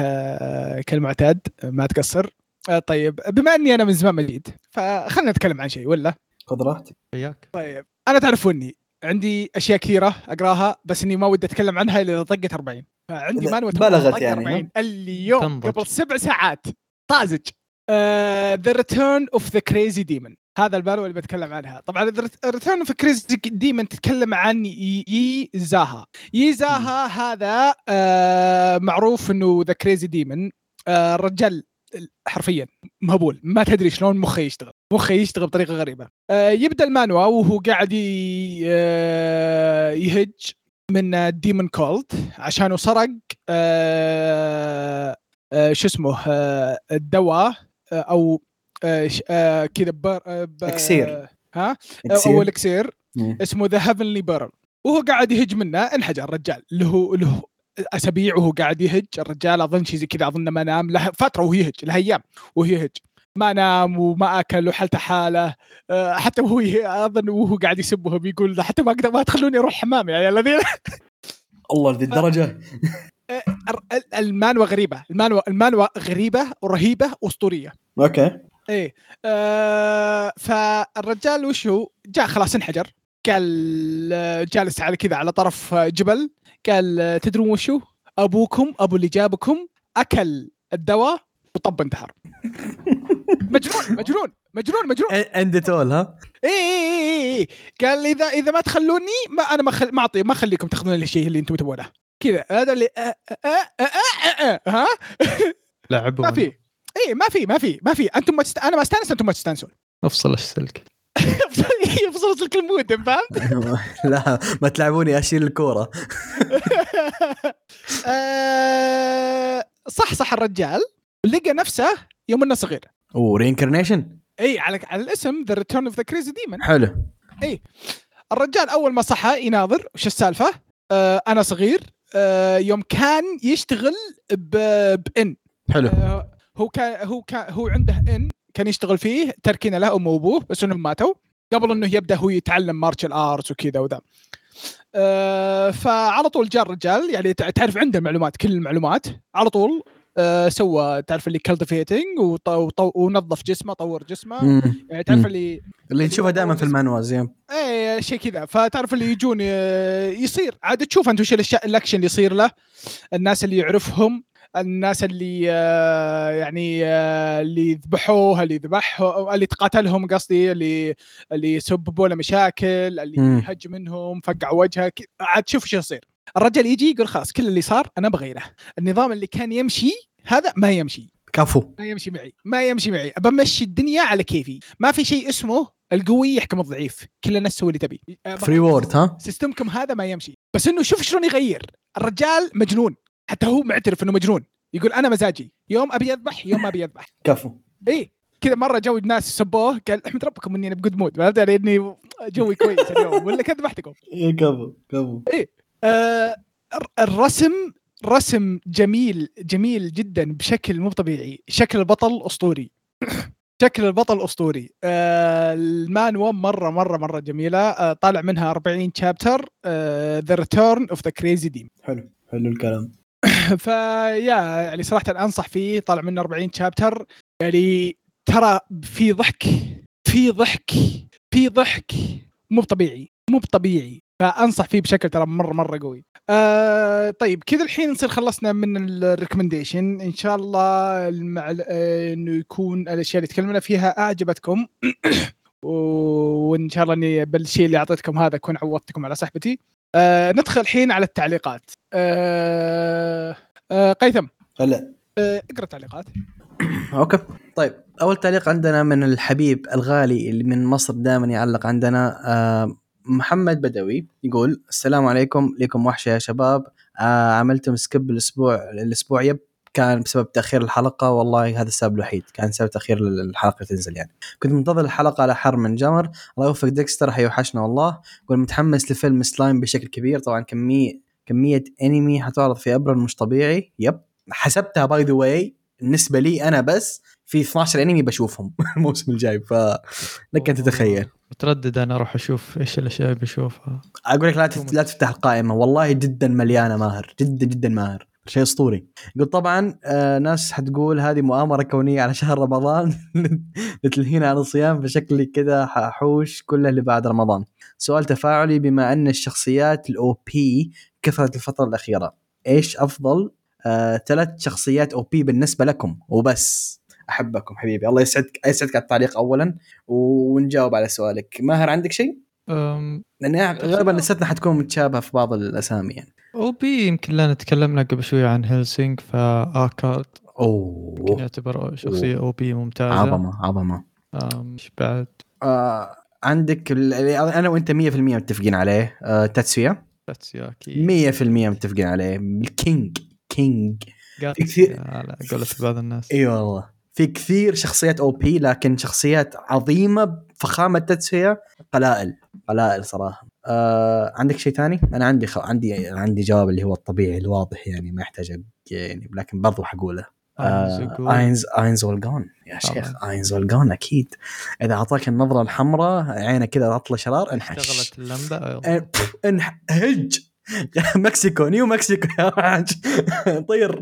كالمعتاد ما تقصر آه طيب بما إني أنا من زمان مجيد فخلنا نتكلم عن شيء ولا خذ راحتك وياك طيب أنا تعرفوني عندي أشياء كثيرة أقراها بس إني ما ودي أتكلم عنها إلا إذا طقت 40 فعندي إذا مانوى بلغت يعني، 40 اليوم تنضج. قبل سبع ساعات طازج. The Return of the Crazy Demon هذا البالو اللي بتكلم عنها. طبعا Return of Crazy Demon تتكلم عن ي- ييزاها. ييزاها هذا آه معروف إنه the Crazy Demon آه الرجال حرفيا مهبول. ما تدري شلون مخه يشتغل. مخه يشتغل بطريقة غريبة. آه يبدأ المانوا وهو قاعد آه يهج من Demon Cult عشانه سرق آه شو اسمه آه الدواء آه أو آه آه كذا آه إكسير. ها. أو الإكسير. اسمه ذا هيفنلي بيرل وهو قاعد يهج منه. انحجر الرجال. له له أسابيع وهو قاعد يهج. الرجال أظن شيء زي كذا. أظن ما نام. له فترة وهو يهج. له أيام وهو يهج. ما نام وما أكل وحالته حالة. آه، حتى وهو أظن وهو قاعد يسبهم يقول حتى ما أقدر ما تخلوني أروح حمام يا عيال الذين. الله لذي الدرجة. الر- ال- المانوا غريبة. المانوا المانوا غريبة ورهيبة وأسطورية. أوكي. إيه. آه فالرجال وش هو جاء خلاص انحجر. قال جالس على كذا على طرف جبل. قال تدرون وش هو أبوكم أبو اللي جابكم أكل الدواء وطب انتحر. مجنون مجنون مجنون مجنون. عندي تول ها؟ اي اي اي اي قال إذا إذا ما تخلوني ما أنا ما خل... ما أعطي ما أخليكم تاخذون الشيء اللي أنتم تبونه. كذا. هذا اللي آه آه آه آه آه ها؟ لعبوا ما في. اي ما في ما في ما في. أنتم ما تست... أنا ما أستأنس أنتم ما تستأنسون. أفصل السلك يفصل لك المود فاهم؟ لا ما تلعبوني أشيل الكورة. آه، صح صح الرجال. لقى نفسه يوم إنه صغير. أوه reincarnation اي على على الاسم The Return of the Crazy Demon حلو. الرجال أول ما صحى يناظر وش السالفة؟ آه أنا صغير. يوم كان يشتغل ب- ب inn حلو. آه هو كان هو كان هو عنده inn كان يشتغل فيه تركينه له امه وابوه بس إنهم ماتوا. قبل إنه يبدأ هو يتعلم martial arts وكذا وذا. آه فعلى طول جاء الرجال يعني تع- تعرف عنده المعلومات كل المعلومات. على طول آه سوى تعرف اللي cultivating ونظف جسمه طور جسمه. مم. يعني تعرف. اللي اللي نشوفه دائما في ال manhwas زين. إيه شيء كذا. فتعرف اللي يجون آه، يصير. عاد تشوف أنت وش الأشياء الأكشن اللي يصير له. الناس اللي يعرفهم الناس اللي آه، يعني آه، اللي ذبحوه اللي ذبحوا اللي تقاتلهم قصدي اللي اللي سببوا له مشاكل اللي. هج منهم فقعوا وجهه عاد تشوف إيش يصير. الرجل يجي يقول خلاص كل اللي صار أنا بغيره النظام اللي كان يمشي هذا ما يمشي. كفو. ما يمشي معي ما يمشي معي. بمشي الدنيا على كيفي. ما في شيء اسمه القوي يحكم الضعيف. كل الناس تسوي اللي تبي. free world ها؟ system كم هذا ما يمشي. بس إنه شوف شلون يغير. الرجال مجنون. حتى هو معترف إنه مجنون. يقول أنا مزاجي. يوم أبي أذبح يوم ما أبي أذبح. كفو. إيه. كذا مرة جو ناس سبوه قال أحمد ربكم إني أنا ب good mood. فهمت إني جوي كويس اليوم. ولا كذا ذبحتكم إيه كفو كفو. آه الر- الرسم رسم جميل جميل جدا بشكل مو طبيعي. شكل البطل أسطوري. شكل البطل أسطوري. آه المانوا مرة مرة مرة جميلة. آه طالع منها 40 chapter The Return of the Crazy Dem حلو حلو الكلام. فيا يعني صراحة أنصح فيه. طالع منه 40 chapter يعني ترى في ضحك في ضحك في ضحك. مو طبيعي مو طبيعي. فأنصح فيه بشكل ترى مره مرة قوي. آه طيب كذا الحين نصير خلصنا من الريكومنديشن إن شاء الله المع... آه إنه يكون الأشياء اللي تكلمنا فيها أعجبتكم وإن شاء الله إني بالشيء اللي أعطيتكم هذا أكون عوضتكم على صحبتي. آه ندخل الحين على التعليقات. آه آه قيثم هلا آه اقرأ التعليقات. أوكي طيب أول تعليق عندنا من الحبيب الغالي اللي من مصر دائما يعلق عندنا آه محمد بدوي يقول السلام عليكم لكم وحشة يا شباب. آه عملتم skip الأسبوع الأسبوع yep كان بسبب تأخير الحلقة. والله هذا السبب الوحيد كان سبب تأخير الحلقة تنزل يعني. كنت منتظر الحلقة على حر من جمر. الله يوفق ديكستر حيوحشنا والله. يقول متحمس لفيلم سلايم بشكل كبير. طبعا كمية كمية أنمي حتعرض في ابريل مش طبيعي. yep حسبتها by the way بالنسبة لي أنا بس في 12 انمي بشوفهم الموسم الجاي فلك أن تتخيل. متردد أنا أروح أشوف إيش الأشياء اللي بشوفها. أقول لك لا تف- لا تفتح القائمة والله جدا مليانة ماهر جدا جدا ماهر شيء أسطوري. يقول طبعا آه ناس حتقول هذه مؤامرة كونية على شهر رمضان لتلهينا عن الصيام فشكلي كذا ححوش كله اللي بعد رمضان. سؤال تفاعلي بما أن الشخصيات ال OP كثرت الفترة الأخيرة إيش أفضل آه ثلاث شخصيات OP بالنسبة لكم؟ وبس. أحبكم حبيبي. الله يسعدك يسعدك على التعليق اولا ونجاوب على سؤالك. ماهر عندك شيء؟ أم، لأن غالبا list نا حتكون متشابهة في بعض الأسامي يعني. OP يمكن لنا تكلمنا قبل شوي عن Hellsing فآلوكارد أوه. يعتبر شخصية OP ممتازة. عظمة عظمة. إيش بعد؟ آه عندك أنا وأنت 100% متفقين عليه. آه تاتسويا؟ تاتسويا أكيد 100% متفقين عليه. ال king king في كثير- على قولة بعض الناس. إي والله. في كثير شخصيات OP لكن شخصيات عظيمة بفخامه تاتسويا قلائل قلائل صراحة. آه عندك شيء ثاني؟ أنا عندي خ... عندي عندي جواب اللي هو الطبيعي الواضح يعني ما يحتاج يعني لكن برضو حقوله. آه اينز اينز والجون يا شيخ اينز والجون أكيد. إذا أعطاك النظرة الحمراء عينك كذا عطله شرار انحش. اشتغلت اللمبة أيوة. ان- بف- انح هج! مكسيكو نيو مكسيكو يا طير.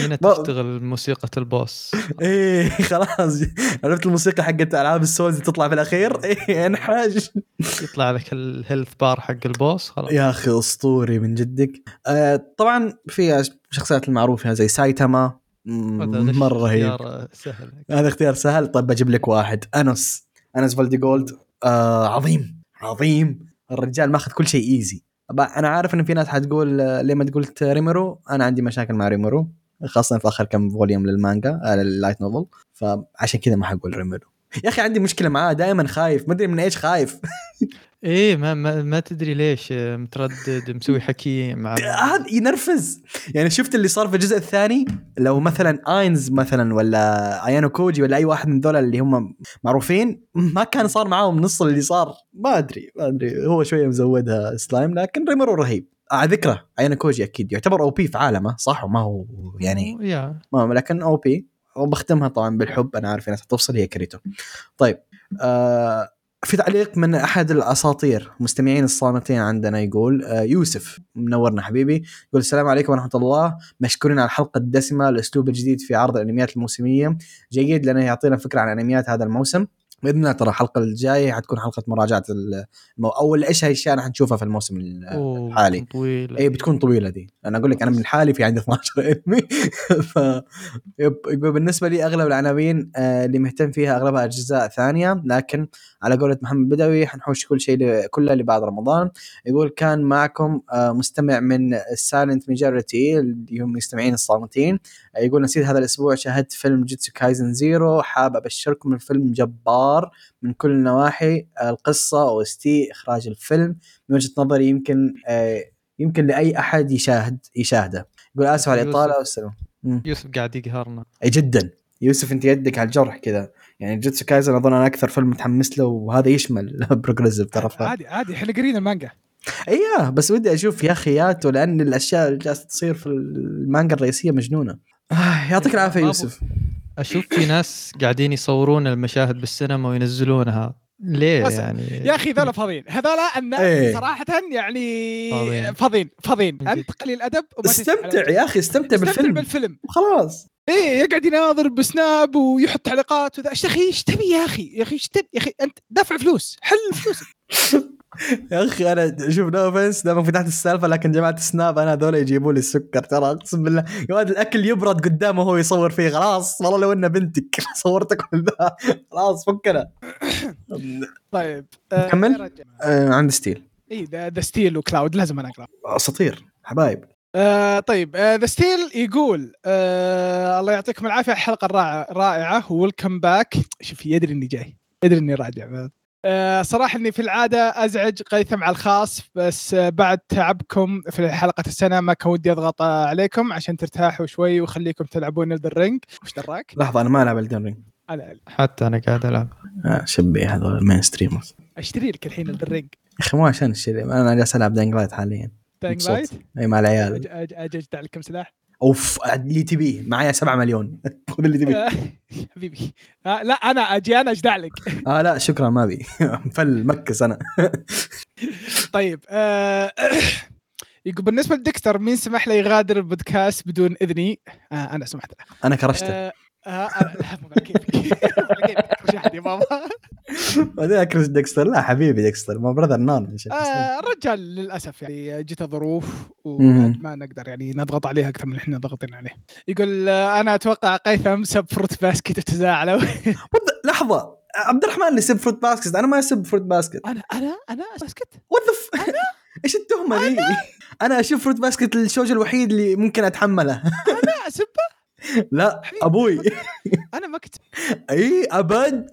هنا تشتغل موسيقى البوس إيه خلاص. عرفت الموسيقى حقت ألعاب ال Souls تطلع في الأخير؟ إيه انحاش يطلع لك ال health bar حق ال boss خلاص. يا أخي أسطوري من جدك. آه طبعا في شخصيات المعروفة زي سايتاما. مرة رهيب. اختيار سهل. هذا اختيار سهل. طيب بجيب لك واحد. انوس انوس فالدي جولد آه عظيم. عظيم. الرجال ماخذ كل شيء easy أنا عارف إن في ناس حتقول آه، ليه ما قلت ريميرو أنا عندي مشاكل مع ريميرو خاصة في آخر كم volume للمانجا آه لل light novel فعشان كذا ما حقول ريميرو. يا أخي عندي مشكلة معاه دائما خايف. ما أدري من إيش خايف. إيه ما ما, ما تدري ليش آه، متردد مسوي حكي مع هذا ينرفز. يعني شفت اللي صار في الجزء الثاني؟ لو مثلا اينز مثلا ولا ايانو كوجي ولا أي واحد من ذولا اللي هم معروفين ما كان صار معاهم نص اللي صار. ما أدري ما أدري. هو شوية مزودها سلايم لكن ريميرو رهيب. على ذكره ايانو كوجي أكيد يعتبر OP في عالمه صح؟ وما هو يعني ما لكن OP وبختمها طبعا بالحب أنا عارف ناس تفصل هي كريتو. طيب آه في تعليق من أحد الأساطير مستمعين الصامتين عندنا يقول آه يوسف منورنا حبيبي يقول السلام عليكم ورحمة الله. مشكورين على الحلقة الدسمة الأسلوب الجديد في عرض الأنميات الموسمية. جيد لأنه يعطينا فكرة عن انميات هذا الموسم. باذن الله ترى الحلقة الجاية حتكون حلقة مراجعة المو... أو إيش الأشياء اللي حنشوفها في الموسم الحالي. طويل اي بتكون طويلة دي. أنا أقول لك أنا من حالي في عندي 12 انمي ف بالنسبة لي أغلب العناوين آه، اللي مهتم فيها أغلبها أجزاء ثانية. لكن على قولة محمد بدوي حنحوش كل شيء ل- كله لبعد رمضان. يقول كان معكم آه، مستمع من ال silent majority اللي هم المستمعين الصامتين يقول نسيت هذا الأسبوع شاهدت فيلم Jujutsu Kaisen Zero حاب أبشركم الفيلم جبار من كل النواحي القصة OST إخراج الفيلم من وجهة نظري يمكن آه، يمكن لأي أحد يشاهد يشاهده. يقول آسف على الإطالة يوسف. والسلام يوسف قاعد يقهرنا. إي جدا. يوسف أنت يدك على الجرح كذا. يعني Jujutsu Kaisen أظن أنا أكثر فيلم متحمس له وهذا يشمل Progressive ترى. عادي عادي إحنا قارين المانجا. أيوه بس ودي أشوف يا أخي يوتا لأن الأشياء اللي جالسة تصير في المانجا الرئيسية مجنونة. يعطيك العافية يوسف. أشوف في ناس قاعدين يصورون المشاهد بالسينما وينزلونها. ليه بس- يعني؟ يا أخي ذولا فاضيين هذولا الناس إيه. صراحة يعني فاضيين. فاضيين أنت قليل ادب استمتع يا أخي استمتع استمتع بالفيلم. بالفيلم. خلاص. إيه يقعد يناظر بسناب ويحط تعليقات وذا. يا أخي إيش تبي يا أخي؟ يا أخي إيش تبي؟ يا أخي أنت دافع فلوس حلل فلوسك. يا أخي أنا شوف no offense دائما فتحت السالفة لكن جماعة السناب أنا هذول يجيبوا لي السكر ترى أقسم بالله. يا ولد الأكل يبرد قدامه وهو يصور فيه خلاص. والله لو إنه بنتك صورتك كل ذا خلاص فكنا. طيب آه، كمل. رجال. آه عند ستيل إي ذا ستيل وكلاود لازم أنا أقرأ. أساطير حبايب. آه طيب ذا ستيل يقول آه الله يعطيكم العافية الحلقة الرائعة رائعة. welcome back شوف يدري إني جاي يدري إني راجع آه صراحة إني في العادة أزعج قيثم على الخاص بس بعد تعبكم في حلقة السنة ما كان ودي أضغط عليكم عشان ترتاحوا شوي وخليكم تلعبون الرينج وش دراك؟ لحظة أنا ما ألعب Elden Ring أنا حتى أنا قاعد ألعب. آه شبي هذول ال main streamers أشتري لك الحين الرينج يا أخي مو عشان الشيء أنا جالس ألعب Dying Light حاليا. مبسوط. Light أي مع العيال. أجي اجدع لك كم سلاح. اوف اللي تبيه. معايا 7 مليون. خذ اللي تبيه. آه، حبيبي. آه لا أنا أجي أنا أجدع لك. آه لا شكرا ما أبي. full max أنا. طيب آه يقول بالنسبة لديكستر مين سمح له يغادر البودكاست بدون إذني؟ آه أنا سمحت. له. أنا كرشته. مو على كيفك على يا بابا بعدين اكرش ديكستر. لا حبيبي ديكستر my brother. آه الرجال للأسف يعني جت ظروف. وما نقدر يعني نضغط عليه أكثر من إحنا ضاغطين عليه. يقول آه أنا أتوقع قيثم سب Fruits Basket وتزاعلوا لحظة. عبد الرحمن اللي يسب Fruits Basket أنا ما اسب Fruits Basket أنا أنا أنا اسكت what the إيش التهمة ذي؟ أنا؟ أشوف Fruits Basket الشوجو الوحيد اللي ممكن أتحمله. أنا أسبه؟ لا أبوي. أنا ما كنت إي ابد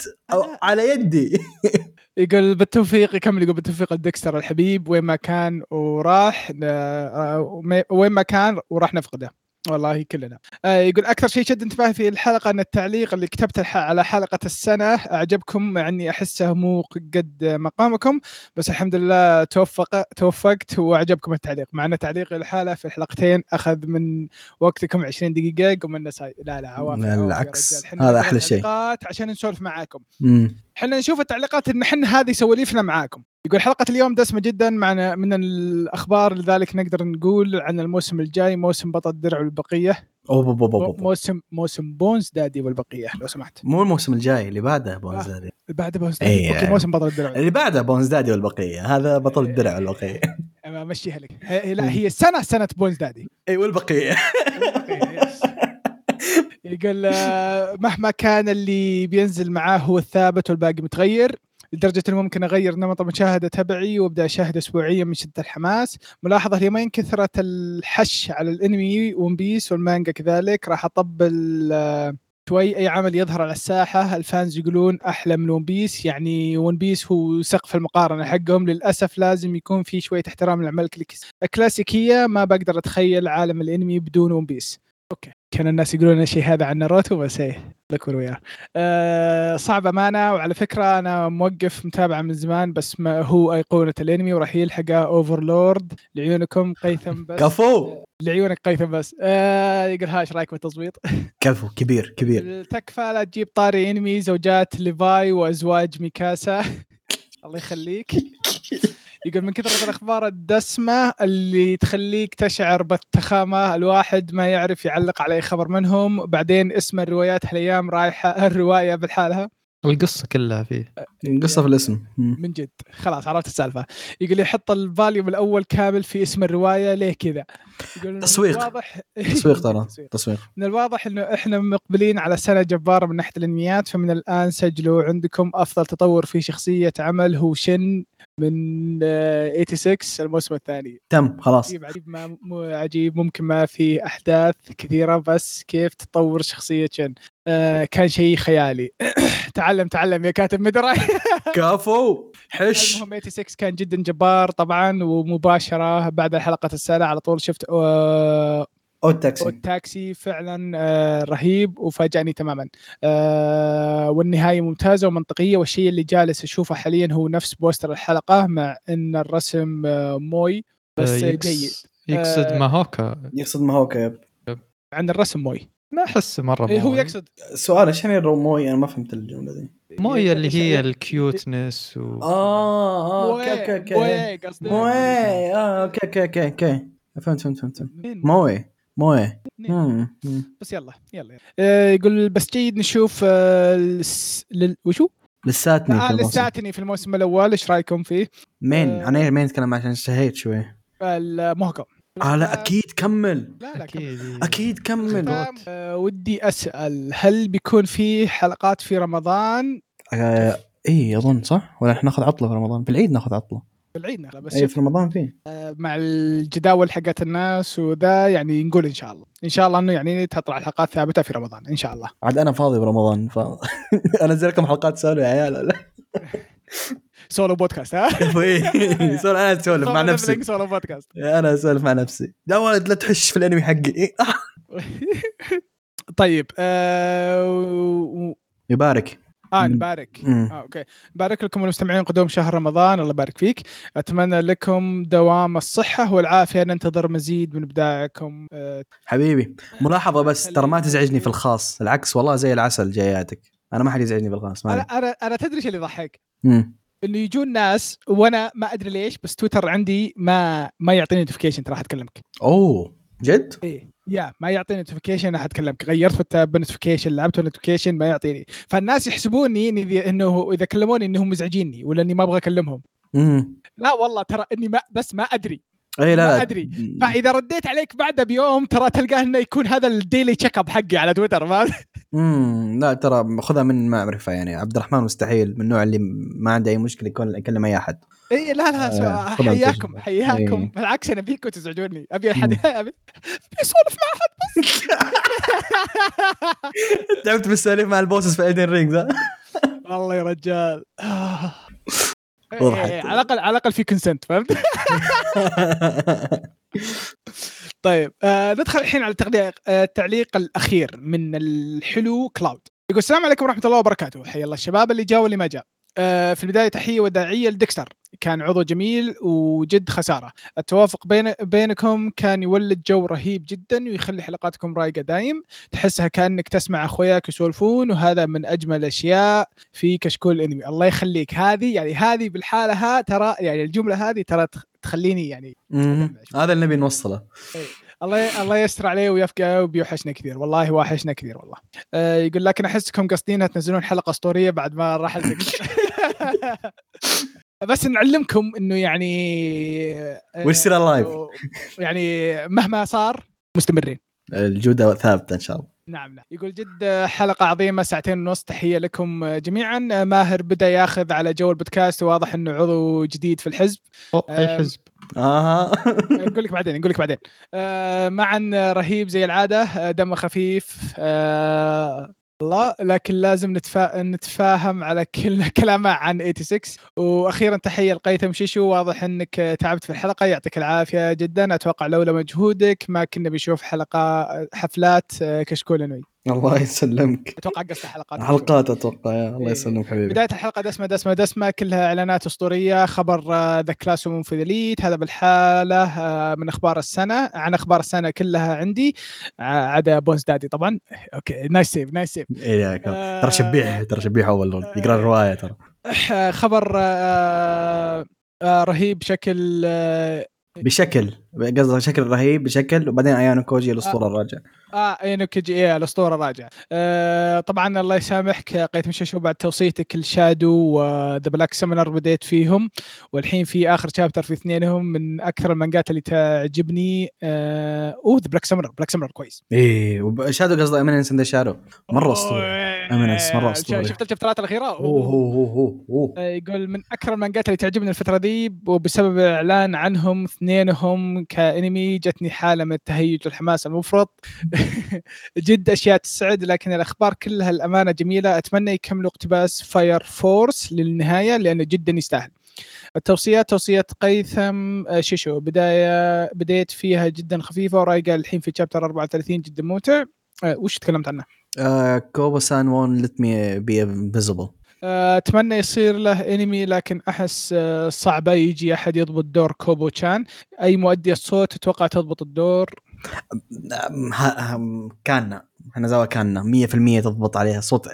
على يدي. يقول بالتوفيق يكمل يقول بالتوفيق لديكستر الحبيب وين ما كان وراح آه، وين ما كان وراح نفقده. والله كلنا آه، يقول أكثر شيء شد انتباهي في الحلقة أن التعليق اللي كتبته على حلقة السنة أعجبكم مع اني أحسه مو قد مقامكم بس الحمد لله توفق توفقت وأعجبكم التعليق مع أن تعليقي الحالة في الحلقتين أخذ من وقتكم 20 دقيقة ごめんなさい لا لا عوافي العكس. هذا أحلى شيء. عشان نسولف معاكم. إحنا نشوف التعليقات إن إحنا هذه سواليفنا معاكم يقول حلقة اليوم دسمة جدا معنا من الأخبار لذلك نقدر نقول عن الموسم الجاي موسم بطل الدرع والبقية. أوه بو بو بو بو. موسم موسم بونز دادي والبقية لو سمحت. مو الموسم الجاي اللي بعده بونز دادي. بعد بونز إيه، دادي okay يعني. موسم بطل الدرع. اللي بعده بونز دادي والبقية. هذا بطل الدرع والبقية. امشيها لك. هي لا هي السنة سنة بونز دادي. اي والبقية. البقية، yes. يقول آه، مهما كان اللي بينزل معاه هو الثابت والباقي متغير لدرجة إنه ممكن أغير نمط المشاهدة تبعي وأبدأ أشاهد اسبوعيا من شدة الحماس، ملاحظة هي ما كثرة الحش على الأنمي ون بيس والمانجا كذلك راح أطبل آه، شوي أي عمل يظهر على الساحة. ال fans يقولون أحلى من ون بيس يعني ون بيس هو سقف المقارنة حقهم. للأسف لازم يكون في شوية احترام للاعمال الكلاسيكية ما بقدر أتخيل عالم الأنمي بدون ون بيس. okay. كان الناس يقولون الشيء هذا عن ناروتو بس إيه ذكر وياه أه صعب أمانة وعلى فكرة أنا موقف متابعة من زمان بس ما هو أيقونة الأنمي وراح يلحقه Overlord لعيونكم قيثم بس. كفو! لعيونك قيثم بس. أه يقول ها إيش رايك بالتظبيط؟ كفو كبير كبير. تكفى لا تجيب طاري أنمي زوجات ليفاي وأزواج ميكاسا. الله يخليك. يقول من كثرة الأخبار الدسمة اللي تخليك تشعر بالتخامة الواحد ما يعرف يعلق على أي خبر منهم. بعدين اسم الروايات هالأيام رايحة الرواية بالحالها القصة كلها فيه. قصه في الاسم. من جد. خلاص عرفت السالفة. يقول يحط ال volume الأول كامل في اسم الرواية ليه كذا؟ تسويق. الواضح تسويق ترى. تسويق. من الواضح إنه إحنا مقبلين على سنة جبارة من ناحية الإنميات فمن الآن سجلوا عندكم أفضل تطور في شخصية عمل هو شن. من آه، 86 الموسم الثاني. تم خلاص. عجيب عجيب ما عجيب. ممكن ما في أحداث كثيرة بس كيف تطور شخصيه شن آه كان شيء خيالي. تعلم تعلم يا كاتب مدري كفو حش. المهم 86 كان جدا جبار طبعا ومباشرة بعد الحلقة السابعه على طول شفت آه Odd Taxi Odd Taxi فعلا آه رهيب وفاجأني تماما. آه والنهاية ممتازة ومنطقية. والشيء اللي جالس أشوفه حاليا هو نفس poster الحلقة مع أن الرسم آه موي بس آه، يكس- جيد. يقصد آه، ماهوكا. يقصد ماهوكا yup. عن الرسم موي. ما أحس مرة إيه، هو موي. يقصد سؤال إيش يعني الرسم 萌え أنا ما فهمت الجملة دي موي اللي هي إيش- ال cuteness و... آه آه 萌え- okay okay 萌え قصدي. 萌え آه okay okay okay okay. فهمت فهمت فهمت؟ موي. موي مين؟ مم، مم. بس يلا يلا, يلا. آه يقول بس جيد نشوف آه. وشو؟ لساتني في آه الموسم لساتني في الموسم الأول إيش رأيكم فيه؟ مين آه. أنا مين نتكلم عشان اشتهيت شوي الموهكو آه لا أكيد كمل لا لا كمل. أكيد أكيد كمل آه ودي أسأل هل بيكون في حلقات في رمضان آه اي أظن صح ولا إحنا ناخذ عطلة في رمضان في العيد ناخذ عطلة في العيد نخلى بس أي في رمضان فيه. مع الجداول حقت الناس وذا يعني نقول إن شاء الله. إن شاء الله إنه يعني تطلع الحلقات ثابتة في رمضان إن شاء الله. عاد أنا فاضي برمضان ف انزل لكم حلقات سولو يا عيال solo podcast ها؟ إيه، سولو أنا أسولف مع نفسي. solo podcast. أنا أسولف مع نفسي. لا ولد لا تحش في الأنمي حقي. إيه، آه. طيب آه و- يبارك. آه. نبارك. آه okay. نبارك لكم المستمعين قدوم شهر رمضان الله يبارك فيك. أتمنى لكم دوام الصحة والعافية. ننتظر مزيد من إبداعكم. آه حبيبي ملاحظة بس ترى ما تزعجني في الخاص. العكس والله زي العسل جاياتك. أنا ما حد يزعجني في الخاص أنا. أنا أنا تدري إيش اللي يضحك؟ إنه يجون ناس وأنا ما أدري ليش بس تويتر عندي ما ما يعطيني notification ترى حد كلمك أوه جد؟ إيه. يا ما يعطيني notification حد كلمك غيرت في ال tab notification لعبت notification ما يعطيني. فالناس يحسبوني إني إنه إذا كلموني إنهم مزعجيني ولا إني ما أبغى أكلمهم. لا والله ترى إني ما بس ما أدري. اي لا ما لا أدري. فإذا رديت عليك بعدها بيوم ترى تلقاه إنه يكون هذا ال daily check up حقي على تويتر ما امم لا ترى خذها من معرفه يعني. عبد الرحمن مستحيل من النوع اللي ما عنده أي مشكلة يكون يكلم أي أحد. اي لا لا آه، حياكم. حياكم. إيه. بالعكس أنا فيكم تزعجوني. أبي أحد أبي يسولف مع أحد تعبت بالسواليف مع ال bosses في Elden Ring والله يا رجال. آه. على الاقل على الأقل في consent فهمت؟ طيب آه ندخل الحين على التعليق آه التعليق الأخير من الحلو كلاود يقول السلام عليكم ورحمة الله وبركاته. حيا الله الشباب اللي جاء واللي ما جاء. في البداية تحية وداعية لديكستر. كان عضو جميل وجد خسارة. التوافق بين بينكم كان يولد جو رهيب جدا ويخلي حلقاتكم رايقة دايم. تحسها كأنك تسمع أخوياك يسولفون وهذا من أجمل الأشياء في كشكول أنمي. الله يخليك. هذه يعني هذه بالحالة ترى يعني الجملة هذه ترى تخ- تخليني يعني. هذا اللي نبي نوصله. الله الله يستر عليه ويفقه وبيوحشنا كثير. والله واحشنا كثير والله. آه يقول لكن احسكم قاصدين تنزلون حلقة أسطورية بعد ما راح بس نعلمكم إنه يعني آه، وش يصير اللايف؟ يعني مهما صار مستمرين. الجودة ثابتة إن شاء الله. نعم نعم. يقول جد حلقة عظيمة ساعتين ونص. تحية لكم جميعا. ماهر بدأ ياخذ على جو البودكاست وواضح إنه عضو جديد في الحزب. أوه، أي حزب. أها نقول لك بعدين نقول لك بعدين. آه معا رهيب زي العادة آه، دمه خفيف. آه الله لكن لازم نتفا... نتفاهم على كل كلامه عن 86 وأخيرا تحية لقيثم شيشو. واضح إنك تعبت في الحلقة. يعطيك العافية جدا. أتوقع لولا مجهودك ما كنا بنشوف حلقة حفلات آه، كشكول انوي الله يسلمك. أتوقع قصد حلقات حلقات أتوقع يا الله إيه. يسلمك حبيبي. بداية الحلقة دسمة دسمة دسمة كلها إعلانات أسطورية خبر The Class of Elite هذا بالحالة آه، من أخبار السنة عن أخبار السنة كلها عندي آه، عدا بونز دادي طبعا. okay nice save nice save. ترى شبيح ترى شبيح أول يقرأ الرواية ترى. آه، خبر آه، آه، رهيب بشكل آه، بشكل. قصدي شكل رهيب بشكل وبعدين أيانو كوجي الأسطورة الراجع. آه اينو كيجي إيه الأسطورة راجع آه طبعا الله يسامحك قيثم شاشو بعد توصيتك ال Shadow و The Black Summoner بديت فيهم والحين في آخر chapter في اثنينهم من أكثر المانجات اللي تعجبني آه أوه The Black Summoner Black Summoner كويس. إيه Shadow قصدي Eminence in Shadow مرة أسطورة. Eminence مرة اسطوري شفت الشابترات الأخيرة؟ أوه أوه أوه أوه آه، يقول من أكثر المانجات اللي تعجبني الفترة دي وبسبب الاعلان عنهم اثنينهم كانمي جتني حالة من التهيج والحماس. المفرط جد أشياء تسعد لكن الأخبار كلها الأمانة جميلة. أتمنى يكملوا اقتباس Fire Force للنهاية لأنه جدا يستاهل. التوصيات توصية قيثم آه، شيشو بداية بديت فيها جدا خفيفة ورايقة الحين في chapter 34 جدا ممتع. آه، وش تكلمت عنه؟ آه كوبا سان وون ليت مي بي فيزبل آه، أتمنى يصير له انمي لكن أحس آه، صعبة يجي أحد يضبط دور كوبو تشان أي مؤدي الصوت أتوقع تضبط الدور؟ كان هنزاوا كان 100% تضبط عليها صوت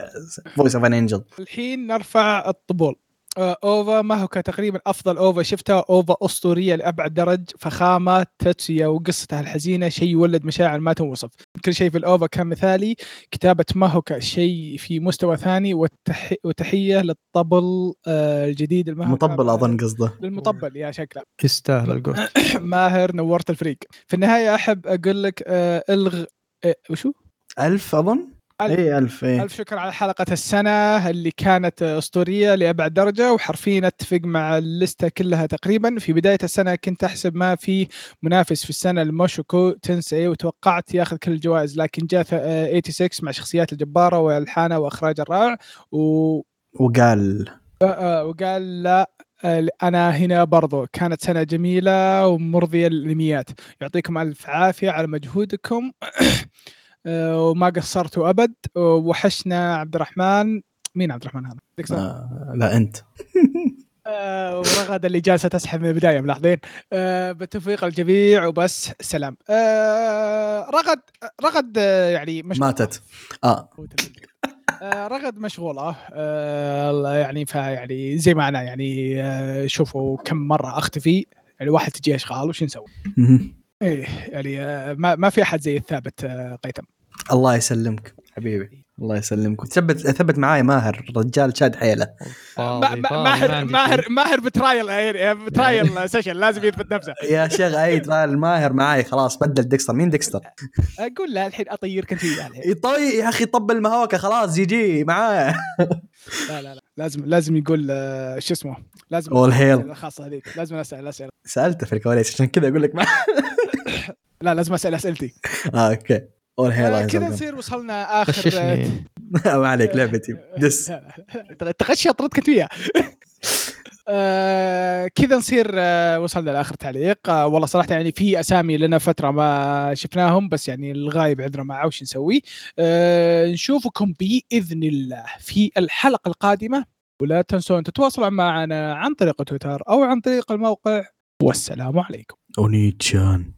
فويس اوف ان انجل الحين نرفع الطبول. آه، أوفا ما هو تقريبا أفضل أوفا شفتها؟ أوفا أسطورية لأبعد درج فخامة تتسيا وقصتها الحزينة شيء يولد مشاعر ما تنوصف كل شيء في الأوفا كان مثالي كتابة ماهوكا شيء في مستوى ثاني والتح... وتحية للطبل آه، الجديد الماهوكا. مطبل أظن قصده. للمطبل يا شكله. يستاهل القول. ماهر نورت الفريق. في النهاية أحب أقول لك آه، الغ آه، وشو؟ ألف أظن؟ ألف. اي ألف اي ألف شكر على حلقة السنة اللي كانت أسطورية لأبعد درجة وحرفيا أتفق مع اللستة كلها تقريبا. في بداية السنة كنت أحسب ما في منافس في السنة لموشوكو تنسي وتوقعت ياخذ كل الجوائز لكن جاء ث- آه، 86 مع شخصيات الجبارة وألحانة وإخراجه الرائع. و... وقال آه، وقال لا آه، أنا هنا برضو. كانت سنة جميلة ومرضية للأنميات يعطيكم ألف عافية على مجهودكم. آه، وما قصرتوا أبد. وحشنا عبد الرحمن مين عبد الرحمن هذا؟ آه لا أنت. آه، ورغد اللي جالسة تسحب من البداية ملاحظين؟ آه، بالتوفيق الجميع وبس سلام. آه، رغد رغد آه، يعني مش ماتت. آه. آه، رغد مشغولة. آه، الله يعني فيعني زي ما أنا يعني آه، شوفوا كم مرة أختفي. يعني واحد تجي أشغال وش نسوي؟ إيه يعني آه، ما ما في أحد زي الثابت آه، قيثم. الله يسلمك حبيبي. الله يسلمك. وتثبت ثبت معاي ماهر رجال شاد حيله. ماهر ماهر. ماهر بترايل يعني بترايل سيشن لازم يثبت نفسه. يا شيخ اي ترى الماهر معاي خلاص بدل ديكستر. مين ديكستر؟ أقول له الحين اطيرك وياه الحين. يطي يا أخي طب المهوكة خلاص يجي معايا لا لا لا. لازم لازم يقول آه، شو اسمه؟ لازم All hail. الخاصة هذيك. لازم أسأل اسئله سألته في الكواليس عشان كذا أقول لك ما لا لازم أسأل أسئلتي. آه أوكي. أول آه، هيل كذا نصير وصلنا آخر غششني ما عليك لعبتي دس. تغشي طردك أنت وياه. آه، كذا نصير آه، وصلنا لآخر تعليق. آه، والله صراحة يعني في أسامي لنا فترة ما شفناهم بس يعني الغايب عذره معه وش نسوي. آه، نشوفكم بإذن الله في الحلقة القادمة. ولا تنسون تتواصلوا معنا عن طريق تويتر أو عن طريق الموقع. والسلام عليكم. أونيتشان.